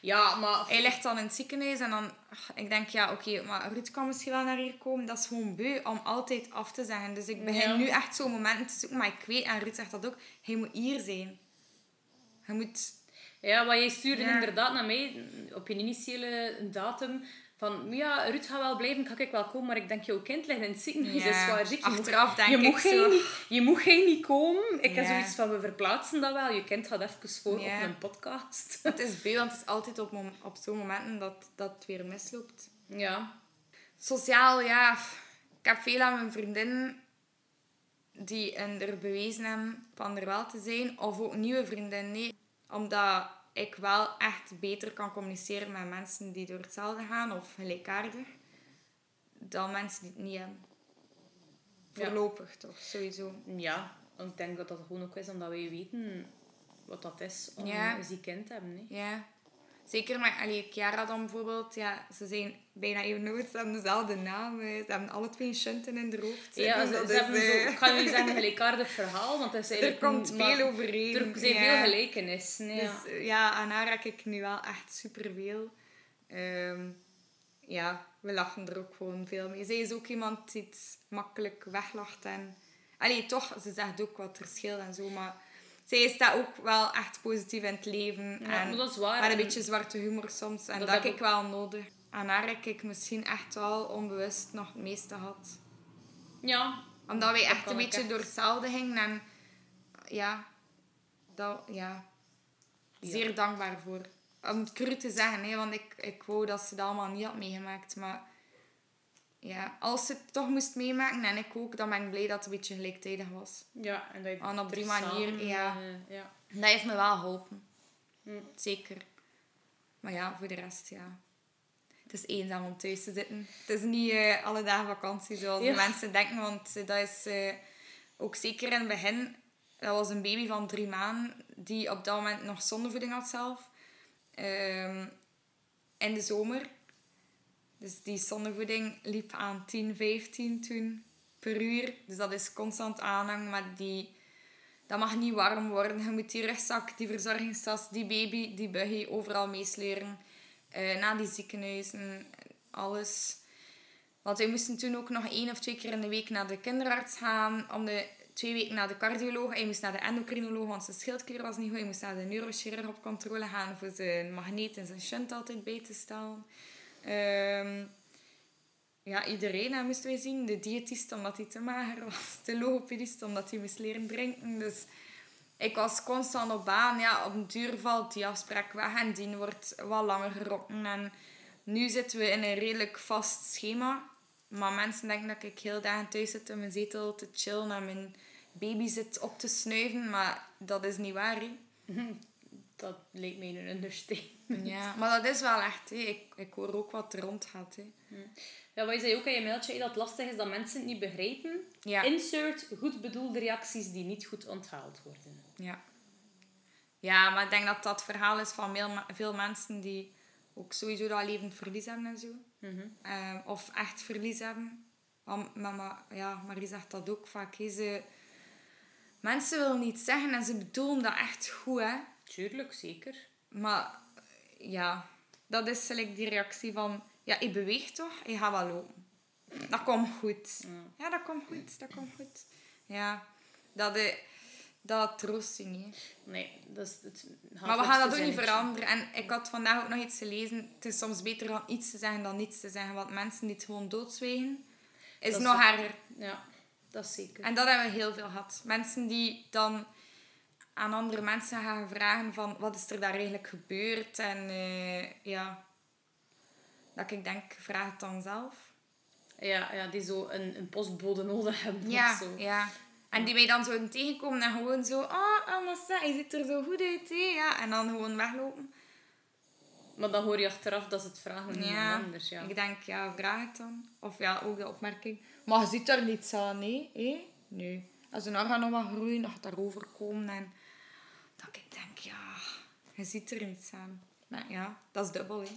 Ja, maar... Hij ligt dan in het ziekenhuis en dan... Ik denk, ja, oké, maar Ruud kan misschien wel naar hier komen. Dat is gewoon beu om altijd af te zeggen. Dus ik begin Ja. nu echt zo'n momenten te zoeken. Maar ik weet, en Ruud zegt dat ook, hij moet hier zijn. Hij moet... Ja, wat jij stuurde Ja. inderdaad naar mij op je initiële datum. Van, ja, Ruud gaat wel blijven, kan ik wel komen. Maar ik denk, jouw kind ligt in het ziekenhuis. Ja, is waar, zeg, je moet- achteraf denk je ik moet geen, zo. niet- Je moet geen niet komen. Ik heb zoiets van, we verplaatsen dat wel. Je kind gaat even voor Ja. op een podcast. [LAUGHS] Het is beu, want het is altijd op, op zo'n momenten dat, dat het weer misloopt. Ja. Sociaal, ja. Ik heb veel aan mijn vriendinnen die er bewezen hebben van er wel te zijn. Of ook nieuwe vriendinnen. Nee. Omdat ik wel echt beter kan communiceren met mensen die door hetzelfde gaan. Of gelijkaardig. Dan mensen die het niet hebben. Ja. Voorlopig toch, sowieso. Ja, want ik denk dat dat gewoon ook is omdat wij weten wat dat is om Ja. een ziek kind te hebben. Hè. Ja. Zeker met allee, Chiara dan bijvoorbeeld. Ja, ze zijn bijna even oud. Ze hebben dezelfde naam. hè. Ze hebben alle twee shunten in de hoofd. Ja, zitten. ze, Dat hebben zo, eh, ik ga jullie zeggen, een [LAUGHS] gelijkaardig verhaal, want het is Er komt een- maar veel overeen. Er zijn ja. veel gelijkenissen. Ja. Dus eh, ja, aan haar heb ik nu wel echt superveel. Ehm ja, we lachen er ook gewoon veel mee. Zij is ook iemand die het makkelijk weglacht. En... Allee, toch, ze zegt ook wat verschil en zo, maar... Zij staat ook wel echt positief in het leven. Ja, en maar dat is waar. Een En- beetje zwarte humor soms. En Dat dat, heb heb ik wel nodig. Aan haar heb ik misschien echt wel onbewust nog het meeste gehad. Ja, Omdat wij echt een beetje echt. door hetzelfde gingen. En ja, dat, ja, zeer dankbaar voor. Om het cru te zeggen, hè, want ik, ik wou dat ze dat allemaal niet had meegemaakt. Maar ja, als ze het toch moest meemaken, en ik ook, dan ben ik blij dat het een beetje gelijktijdig was. ja en dat En op die er manier, samen, ja. eh, ja. Dat heeft me wel geholpen. Hm. Zeker. Maar ja, voor de rest, ja. Het is eenzaam om thuis te zitten. Het is niet eh, alle dagen vakantie zoals Ja. mensen denken. Want eh, dat is eh, ook zeker in het begin... Dat was een baby van drie maanden die op dat moment nog zondevoeding had zelf. Ehm, in de zomer. Dus die zondevoeding liep aan 10, 15 toen per uur. Dus dat is constant aanhang. Maar die, dat mag niet warm worden. Je moet die rugzak, die verzorgingstas, die baby, die buggy overal meesleuren. Eh naar die ziekenhuizen, alles. Want wij moesten toen ook nog één of twee keer in de week naar de kinderarts gaan. Om de twee weken naar de cardioloog. Hij moest naar de endocrinoloog, want zijn schildklier was niet goed. Hij moest naar de neurochirurg op controle gaan voor zijn magneet en zijn shunt altijd bij te stellen. Ehm, ja, iedereen moesten wij zien. De diëtist omdat hij te mager was. De logopedist omdat hij moest leren drinken. Dus ik was constant op baan. Ja, op een duur valt die afspraak weg en die wordt wat langer gerokken. En nu zitten we in een redelijk vast schema. Maar mensen denken dat ik heel dagen thuis zit in mijn zetel te chillen en mijn baby zit op te snuiven. Maar dat is niet waar. [LAUGHS] Dat leek mij een understatement. Ja, maar dat is wel echt. Ik, ik hoor ook wat er rondgaat, hè. Ja, wat je zei ook in je mailtje, dat het lastig is dat mensen het niet begrijpen. Ja. Insert goed bedoelde reacties die niet goed onthaald worden. Ja. Ja, maar ik denk dat dat verhaal is van veel, mensen die ook sowieso dat levend verlies hebben en zo. Ehm, of echt verlies hebben. Want mama, ja, Marie zegt dat ook vaak. Ze, mensen willen niet zeggen en ze bedoelen dat echt goed, hè. Tuurlijk, zeker. Maar ja, dat is gelijk die reactie van... Ja, je beweegt toch? Je gaat wel lopen. Dat komt goed. Ja, dat komt goed. Dat komt goed. Ja. Dat, eh, dat troost je niet. Nee, dat is het Maar we gaan dat ook niet veranderen. En ik had vandaag ook nog iets gelezen. Het is soms beter om iets te zeggen dan niets te zeggen. Want mensen die het gewoon doodzwijgen, is Dat nog erger. Ja, dat is zeker. En dat hebben we heel veel gehad. Mensen die dan aan andere mensen gaan vragen van wat is er daar eigenlijk gebeurd. En eh, ja, dat ik denk, vraag het dan zelf. Ja, ja, die zo een, een postbode nodig hebben Ja, of zo. ja. En die mij dan zo tegenkomen en gewoon zo, oh, Amassa, je ziet er zo goed uit, hè? Ja, en dan gewoon weglopen. Maar dan hoor je achteraf dat ze het vragen aan Ja, iemand anders. Ja. ik denk, ja, vraag het dan. Of ja, ook de opmerking. Maar je ziet er niets aan, nee? hè? Nee. Als een orgaan nog wat groeien, gaat daarover komen. En dat ik denk, ja, je ziet er niets aan. Maar ja, dat is dubbel, hè.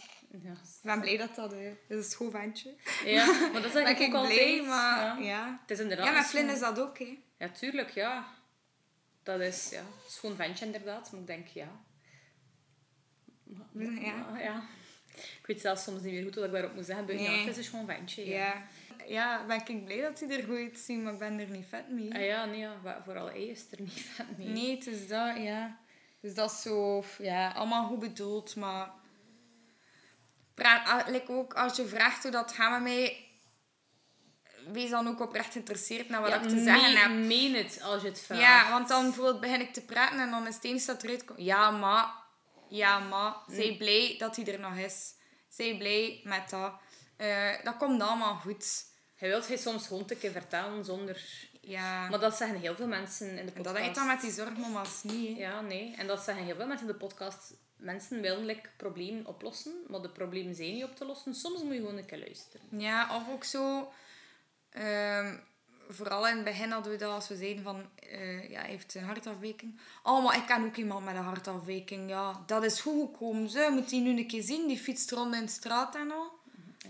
Ja. Ik ben blij dat dat... eh, dat is een schoon ventje. ja, maar dat is Ben eigenlijk ik ook blij, altijd. maar ja. ja. Het is inderdaad Ja, met Flynn is dat ook, hè. Ja, tuurlijk, ja. Dat is ja, een schoon ventje inderdaad, maar ik denk ja. Maar- Ja. maar, ja. Ik weet zelfs soms niet meer goed wat ik daarop moet zeggen. Nee. Ja, het is een schoon ventje. Ja. Ja. Ja, ben ik blij dat hij er goed uitziet, maar ik ben er niet vet mee. Ah, ja, nee, ja. vooral hij is er niet vet mee. Nee, het is dat, ja. Dus dat is zo, ja, allemaal goed bedoeld, maar... Praat, ah, like ook als je vraagt hoe dat gaat met mij, wees dan ook oprecht geïnteresseerd naar wat Ja, ik te zeggen meen- heb. Meen het als je het vraagt. Ja, want dan bijvoorbeeld begin ik te praten en dan is het enige dat eruit komt. Ja, maar, ja, maar, zij blij dat hij er nog is. Zij blij met dat. Eh, dat komt allemaal goed. Je wilt hij soms gewoon een keer vertellen zonder... Ja, Maar dat zeggen heel veel mensen in de en podcast. dat heet dan met die zorgmama's niet, hè. Ja, nee. En dat zeggen heel veel mensen in de podcast. Mensen willen like, problemen oplossen, maar de problemen zijn niet op te lossen. Soms moet je gewoon een keer luisteren. Ja, of ook zo... ehm, vooral in het begin hadden we dat als we zeiden van... eh, ja, hij heeft een hartafwijking. Oh, maar ik ken ook iemand met een hartafwijking. Ja, dat is goed gekomen. Zo, moet die nu een keer zien. Die fietst rond in de straat en al. Ja.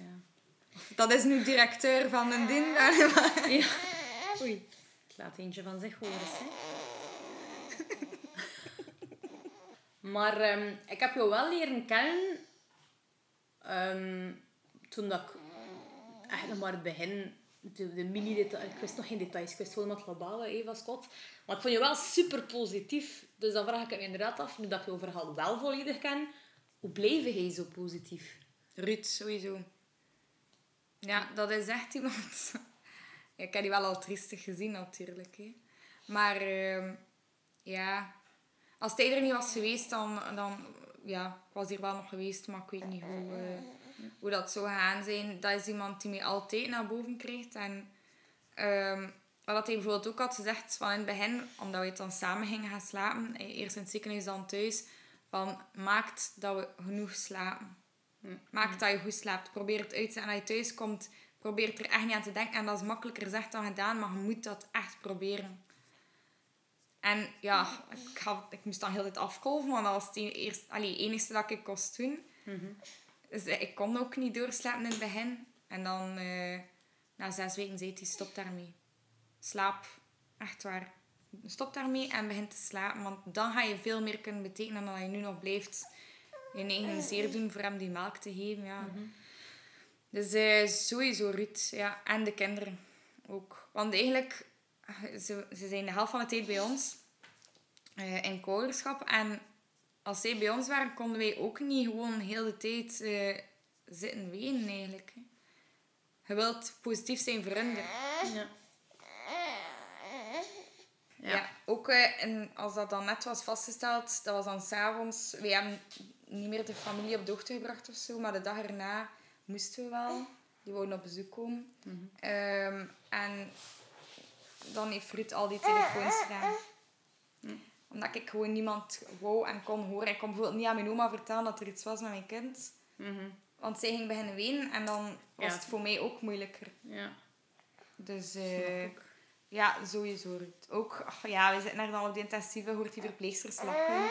Dat is nu directeur van een ding. ja. Oei. Ik laat eentje van zich horen. Hè. [LAUGHS] maar ehm, ik heb jou wel leren kennen ehm, toen dat ik echt nog maar het begin, de, de mini-details, ik wist nog geen details, ik wist gewoon wat globale Eva Scott. Maar ik vond je wel super positief. Dus dan vraag ik me inderdaad af, nu dat ik jouw verhaal wel volledig ken, hoe bleef jij zo positief? Ruud, sowieso. Ja, dat is echt iemand... Ik heb die wel al triestig gezien, natuurlijk. Hè. Maar ehm, ja, als hij er niet was geweest, dan, dan... Ja, ik was hier wel nog geweest, maar ik weet niet hoe, eh, hoe dat zou gaan zijn. Dat is iemand die mij altijd naar boven krijgt. En ehm, wat hij bijvoorbeeld ook had gezegd van in het begin, omdat we het dan samen gingen gaan slapen, eh, eerst in het ziekenhuis, dan thuis, van maakt dat we genoeg slapen. Maak dat je goed slaapt. Probeer het uit te En als je thuis komt, probeer er echt niet aan te denken. En dat is makkelijker gezegd dan gedaan, maar je moet dat echt proberen. En ja, ik, had, ik moest dan heel tijd afkolven, want dat was het eerst, allee, enigste dat ik kost doen. Dus eh, ik kon ook niet doorslapen in het begin. En dan, eh, na zes weken, zei hij, stop daarmee. Slaap, echt waar. Stop daarmee en begin te slapen. Want dan ga je veel meer kunnen betekenen dan dat je nu nog blijft je eigen zeer doen voor hem die melk te geven. Ja. Dus eh, sowieso Ruud. Ja. En de kinderen ook. Want eigenlijk, ze, ze zijn de helft van de tijd bij ons. eh, in kouderschap. En als zij bij ons waren, konden wij ook niet gewoon heel de tijd eh, zitten wenen eigenlijk. Je wilt positief zijn voor hen. Ja. Ja. ook eh, en als dat dan net was vastgesteld, dat was dan s'avonds. We hebben niet meer de familie op de hoogte gebracht of zo, maar de dag erna moesten we wel. Die wouden op bezoek komen. Ehm, en dan heeft Ruud al die telefoons gedaan. Omdat ik gewoon niemand wou en kon horen. Ik kon bijvoorbeeld niet aan mijn oma vertellen dat er iets was met mijn kind. Mhm. Want zij ging beginnen wenen en dan was Ja. het voor mij ook moeilijker. Ja. Dus eh, ja, sowieso. Ruud. Ook, ach, ja, we zitten er dan op de intensieve, hoort die verpleegsters lachen.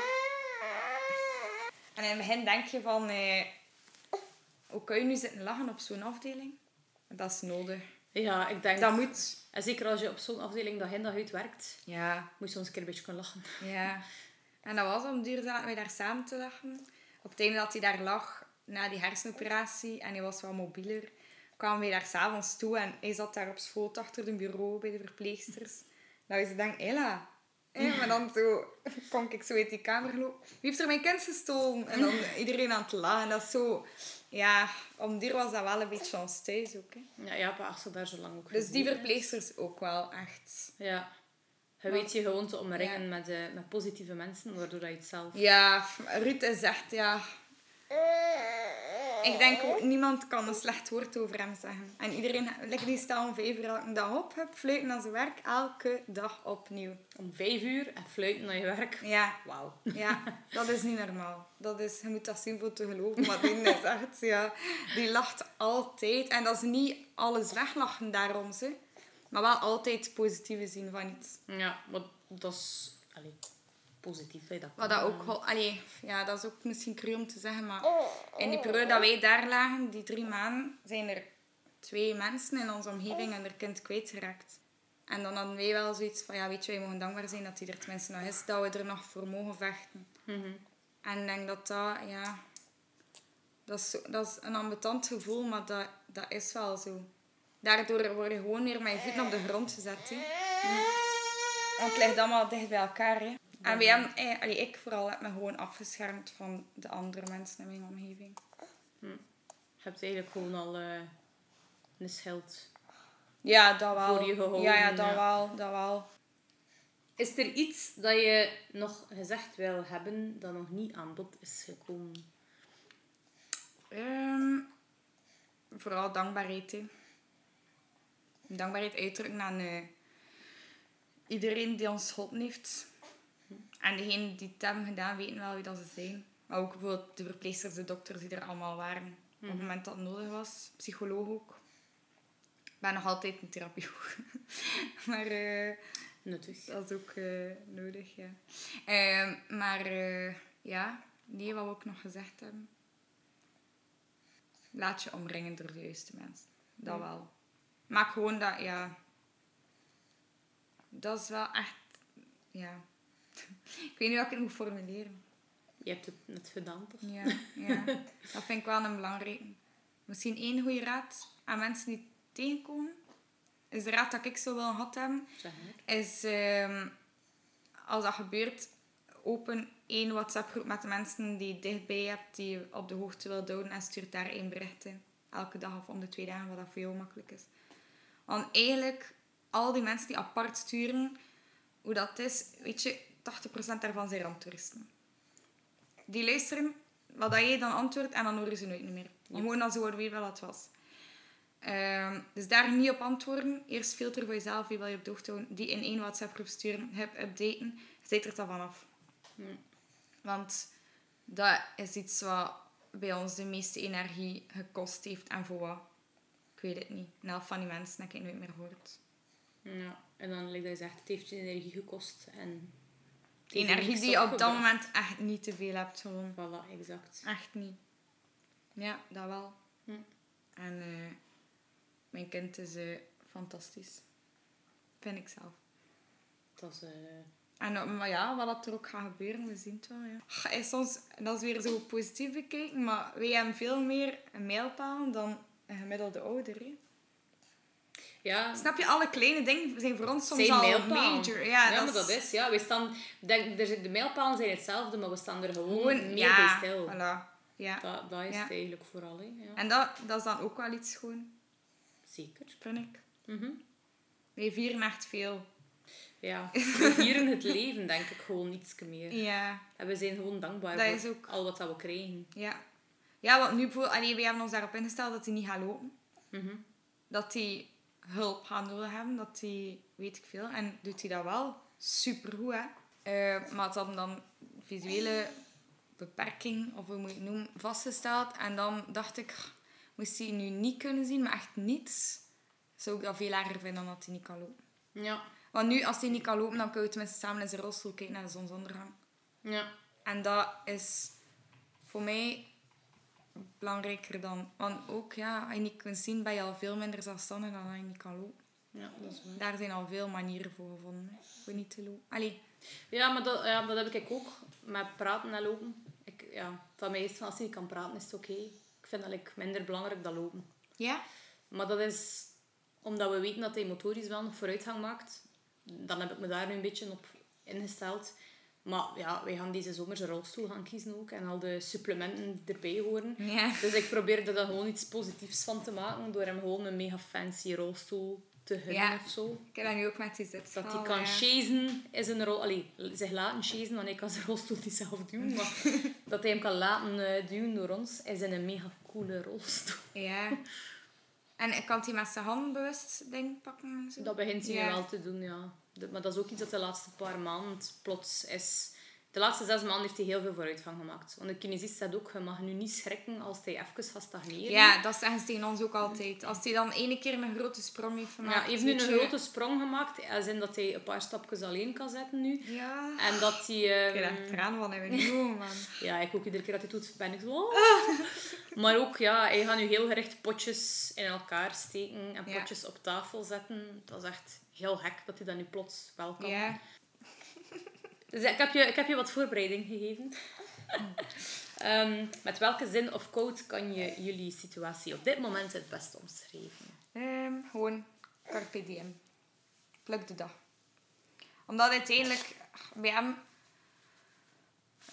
En in het begin denk je van, eh, hoe kun je nu zitten lachen op zo'n afdeling? Dat is nodig. ja, ik denk... Dat moet. En zeker als je op zo'n afdeling dag in dag uit werkt, Ja, moet je soms een keer een beetje kunnen lachen. ja. En dat was om duur zaten wij daar samen te lachen. Op het einde dat hij daar lag, na die hersenoperatie, en hij was wat mobieler, kwamen wij daar s'avonds toe en hij zat daar op schoot achter een bureau bij de verpleegsters. Dat we ze denken, Ella. Hé, maar dan zo, kom ik zo uit die kamer lopen. Wie heeft er mijn kind gestolen? En dan iedereen aan het lachen. Dat is zo... Ja, om die was dat wel een beetje ons thuis ook. Hè. Ja, ja, maar als ze daar zo lang ook Dus die verpleegsters ook wel echt... Ja. Je weet je gewoon te omringen met, eh, met positieve mensen, waardoor dat je het zelf... Ja, Ruud is echt, ja... Ik denk ook, niemand kan een slecht woord over hem zeggen. En iedereen, like, die staan om vijf uur elke dag op, hup, fluiten naar zijn werk, elke dag opnieuw. Om vijf uur en fluiten naar je werk. Ja, Wauw. ja, dat is niet normaal. Dat is, je moet dat zien voor te geloven, maar die is echt, ja... Die lacht altijd. En dat is niet alles weglachen daarom, ze. Maar wel altijd positieve zien van iets. Ja, maar dat is... positief, hè, dat Wat dat ook wel... Allee, ja, dat is ook misschien cru om te zeggen, maar... In die periode dat wij daar lagen, die drie maanden, zijn er twee mensen in onze omgeving en hun kind kwijtgeraakt. En dan hadden wij wel zoiets van, ja, weet je, wij mogen dankbaar zijn dat hij er tenminste nog is, dat we er nog voor mogen vechten. Mhm. En ik denk dat dat, ja... Dat is, zo- dat is een ambetant gevoel, maar dat, dat is wel zo. Daardoor word je gewoon weer met je voeten op de grond gezet. Hè. Want het ligt allemaal dicht bij elkaar. Hè. En wij hebben, eh, allee, ik vooral heb me gewoon afgeschermd van de andere mensen in mijn omgeving. Je hebt eigenlijk gewoon al eh, een schild. Ja, dat wel. Voor je gehouden, ja, ja, dat ja. wel. Dat wel. Is er iets dat je nog gezegd wil hebben dat nog niet aan bod is gekomen? Ehm, vooral dankbaarheid. Hè. Dankbaarheid uitdrukken aan eh, iedereen die ons geholpen heeft. En degenen die het hebben gedaan, weten wel wie dat ze zijn. Maar ook bijvoorbeeld de verpleegsters, de dokters die er allemaal waren. Op het moment dat het nodig was. Psycholoog ook. Ik ben nog altijd een therapiehoog. [LAUGHS] maar eh, Nuttig. dat is ook eh, nodig, ja. Ehm, maar eh, ja, nee, wat we ook nog gezegd hebben. Laat je omringen door de juiste mensen. Dat wel. Maak gewoon dat, ja... Dat is wel echt... Ja. [LAUGHS] ik weet niet hoe ik het moet formuleren. Je hebt het net gedaan, toch? Ja, ja. dat vind ik wel een belangrijke. Misschien één goede raad aan mensen die tegenkomen. Is de raad dat ik zo wil gehad maar. is ehm, als dat gebeurt, open één WhatsApp-groep met de mensen die je dichtbij hebt, die je op de hoogte wil houden en stuur daar één bericht in. Elke dag of om de twee dagen, wat dat voor jou makkelijk is. Want eigenlijk, al die mensen die apart sturen, hoe dat is, weet je, 80% daarvan zijn ramptoeristen. Die luisteren wat jij dan antwoordt en dan horen ze nooit meer. Gewoon als ze horen weer wat het was. Ehm, dus daar niet op antwoorden. Eerst filter voor jezelf, wie wil je op de hoogte houden. Die in één WhatsApp-groep sturen, hup, updaten. Zet er dan vanaf. Want dat is iets wat bij ons de meeste energie gekost heeft. En voor wat? Ik weet het niet. Een helft van die mensen heb ik nooit meer gehoord. Ja. En dan, like dat je zegt, het heeft je energie gekost. En energie die je op dat moment echt niet te veel hebt. Gewoon. Voilà, exact. Echt niet. Ja, dat wel. Hm. En eh, mijn kind is eh, fantastisch. Vind ik zelf. Dat is... eh, En maar ja, wat er ook gaat gebeuren, we zien het wel. Ja. Ga- en soms, dat is weer zo positief bekijken, maar wij hebben veel meer een mijlpaal dan een gemiddelde ouder. Hè. Ja, Snap je, alle kleine dingen zijn voor ons soms zijn al mijlpalen. major. Ja, maar dat is... Ja, we staan... Denk, de mijlpalen zijn hetzelfde, maar we staan er gewoon, gewoon meer ja, bij stil. Voilà. Ja. Dat, dat is Ja. het eigenlijk vooral, hè. Ja. En dat, dat is dan ook wel iets gewoon, Zeker. vind ik. Mhm. Wij vieren echt veel. Ja, [LAUGHS] we vieren het leven, denk ik, gewoon iets meer. Ja. En we zijn gewoon dankbaar Dat voor ook- al wat dat we krijgen. Ja. Ja, want nu bijvoorbeeld, allee, wij hebben ons daarop ingesteld dat hij niet gaat lopen. Mhm. Dat hij hulp gaat nodig hebben, dat hij, weet ik veel. En doet hij dat wel supergoed, hè. Eh, maar het hadden dan visuele beperking, of hoe moet je het noemen, vastgesteld. En dan dacht ik, moest hij nu niet kunnen zien, maar echt niets, zou ik dat veel erger vinden dan dat hij niet kan lopen. Ja. Want nu, als hij niet kan lopen, dan kunnen we tenminste samen in zijn rolstoel kijken naar de zonsondergang. Ja. En dat is voor mij belangrijker dan... Want ook, ja, als je niet kunt zien, ben je al veel minder zelfstandig dan als je niet kan lopen. Ja, dat is waar. Daar zijn al veel manieren voor gevonden, hè, voor niet te lopen. Allee, Ja, maar dat, ja, dat heb ik ook met praten en lopen. Ik, ja, van mij is het van als je niet kan praten, is het oké. Ik vind dat ik minder belangrijk dan lopen. ja? Maar dat is omdat we weten dat hij motorisch wel nog vooruitgang maakt. Dan heb ik me daar nu een beetje op ingesteld. Maar ja, wij gaan deze zomer zijn rolstoel gaan kiezen ook. En al de supplementen die erbij horen. Ja. Dus ik probeerde er dan gewoon iets positiefs van te maken. Door hem gewoon een mega fancy rolstoel te gunnen Ja. of zo. Ik heb dat nu ook met die zit. Dat hij kan chasen in zijn rol... Allee, zich laten chasen, want hij kan zijn rolstoel niet zelf doen. Maar [LAUGHS] dat hij hem kan laten eh, duwen door ons, is een mega coole rolstoel. Ja. En kan hij met zijn hand bewust ding pakken en zo? Dat begint hij nu Ja. wel te doen, ja. Maar dat is ook iets dat de laatste paar maanden plots is... De laatste zes maanden heeft hij heel veel vooruitgang gemaakt. Want de kinesist zegt ook, je mag nu niet schrikken als hij even gaat stagneren. Ja, dat zeggen ze tegen ons ook altijd. Als hij dan ene keer een grote sprong heeft gemaakt. Ja, hij heeft nu een je- grote sprong gemaakt, als in dat hij een paar stapjes alleen kan zetten nu. Ja. En dat hij... Ik ehm, heb echt traan van hebben genomen, man. [LAUGHS] Ja, ik ook iedere keer dat hij doet, ben ik zo... "Oh." [LAUGHS] Maar ook, ja, hij gaat nu heel gericht potjes in elkaar steken en Ja. potjes op tafel zetten. Dat is echt heel gek dat hij dat nu plots wel kan. Ja. Dus ik heb, je, ik heb je wat voorbereiding gegeven. [LAUGHS] Ehm, met welke zin of quote kan je jullie situatie op dit moment het best omschrijven? Ehm, gewoon carpe diem. Pluk de dag. Omdat uiteindelijk bij hem...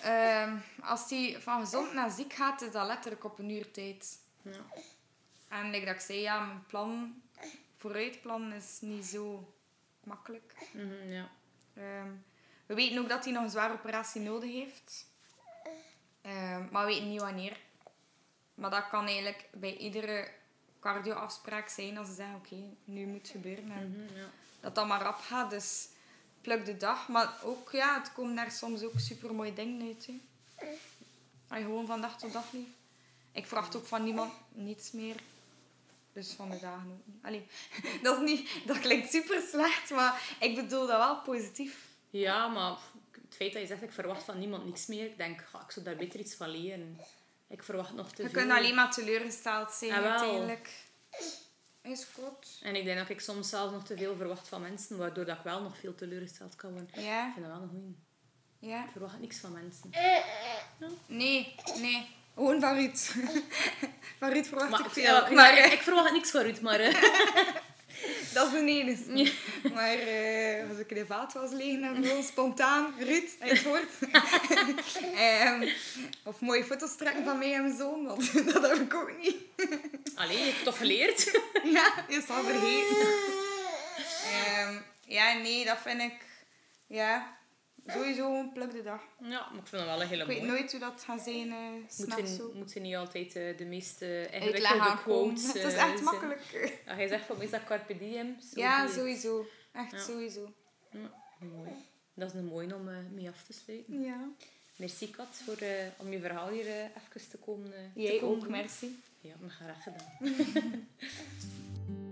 ehm, als hij van gezond naar ziek gaat, is dat letterlijk op een uur tijd. Ja. En like dat ik zei, ja, mijn plan, vooruitplan is niet zo makkelijk. Mhm, ja. Ehm, we weten ook dat hij nog een zware operatie nodig heeft. Ehm, maar we weten niet wanneer. Maar dat kan eigenlijk bij iedere cardioafspraak zijn als ze zeggen, oké, nu moet het gebeuren. En Mhm, ja. dat dat maar rap gaat. Dus pluk de dag. Maar ook, ja, het komen daar soms ook super mooie dingen uit. Hè. Als je gewoon van dag tot dag leeft. Ik verwacht ook van niemand niets meer. Dus van de dagen ook niet. Allee, [LAUGHS] dat, is niet, dat klinkt super slecht, maar ik bedoel dat wel positief. ja, maar het feit dat je zegt, ik verwacht van niemand niks meer. Ik denk, ga, ik zou daar beter iets van leren. Ik verwacht nog te Je veel. kunt alleen maar teleurgesteld zijn Ah, uiteindelijk. Is goed. En ik denk dat ik soms zelfs nog te veel verwacht van mensen, waardoor dat ik wel nog veel teleurgesteld kan worden. Ja, Ik vind dat wel een goeie. ja. Ik verwacht niks van mensen. Nee, nee. Gewoon van Ruud. [LAUGHS] van Ruud verwacht Maar, ik veel. ja, maar ik, eh, ik verwacht niks van Ruud, maar... eh, [LAUGHS] dat is de enige. Maar eh, als ik in de vaat was liggen en gewoon spontaan, Ruud, hij het hoort. [LAUGHS] Ehm, of mooie foto's trekken van mij en mijn zoon, want dat heb ik ook niet. Allee, je hebt toch geleerd? ja, is al vergeten. Ehm, ja, nee, dat vind ik... Ja, sowieso een pluk de dag. Ja, maar ik vind dat wel een hele Ik weet mooie. nooit hoe dat gaat zijn, eh Moet je, moet je niet altijd eh, de meest eh, Uitleg ingewikkelde quotes... [LAUGHS] Het is eh, echt makkelijk. Ja, jij zegt van, is dat carpe diem? Ja, sowieso. Echt Ja. sowieso. Ja, mooi. Dat is een mooie om mee af te sluiten. Ja. Merci Kat voor, om je verhaal hier even te komen, eh, te Jij komen ook, doen. merci. Ja, maar graag gedaan. [LAUGHS]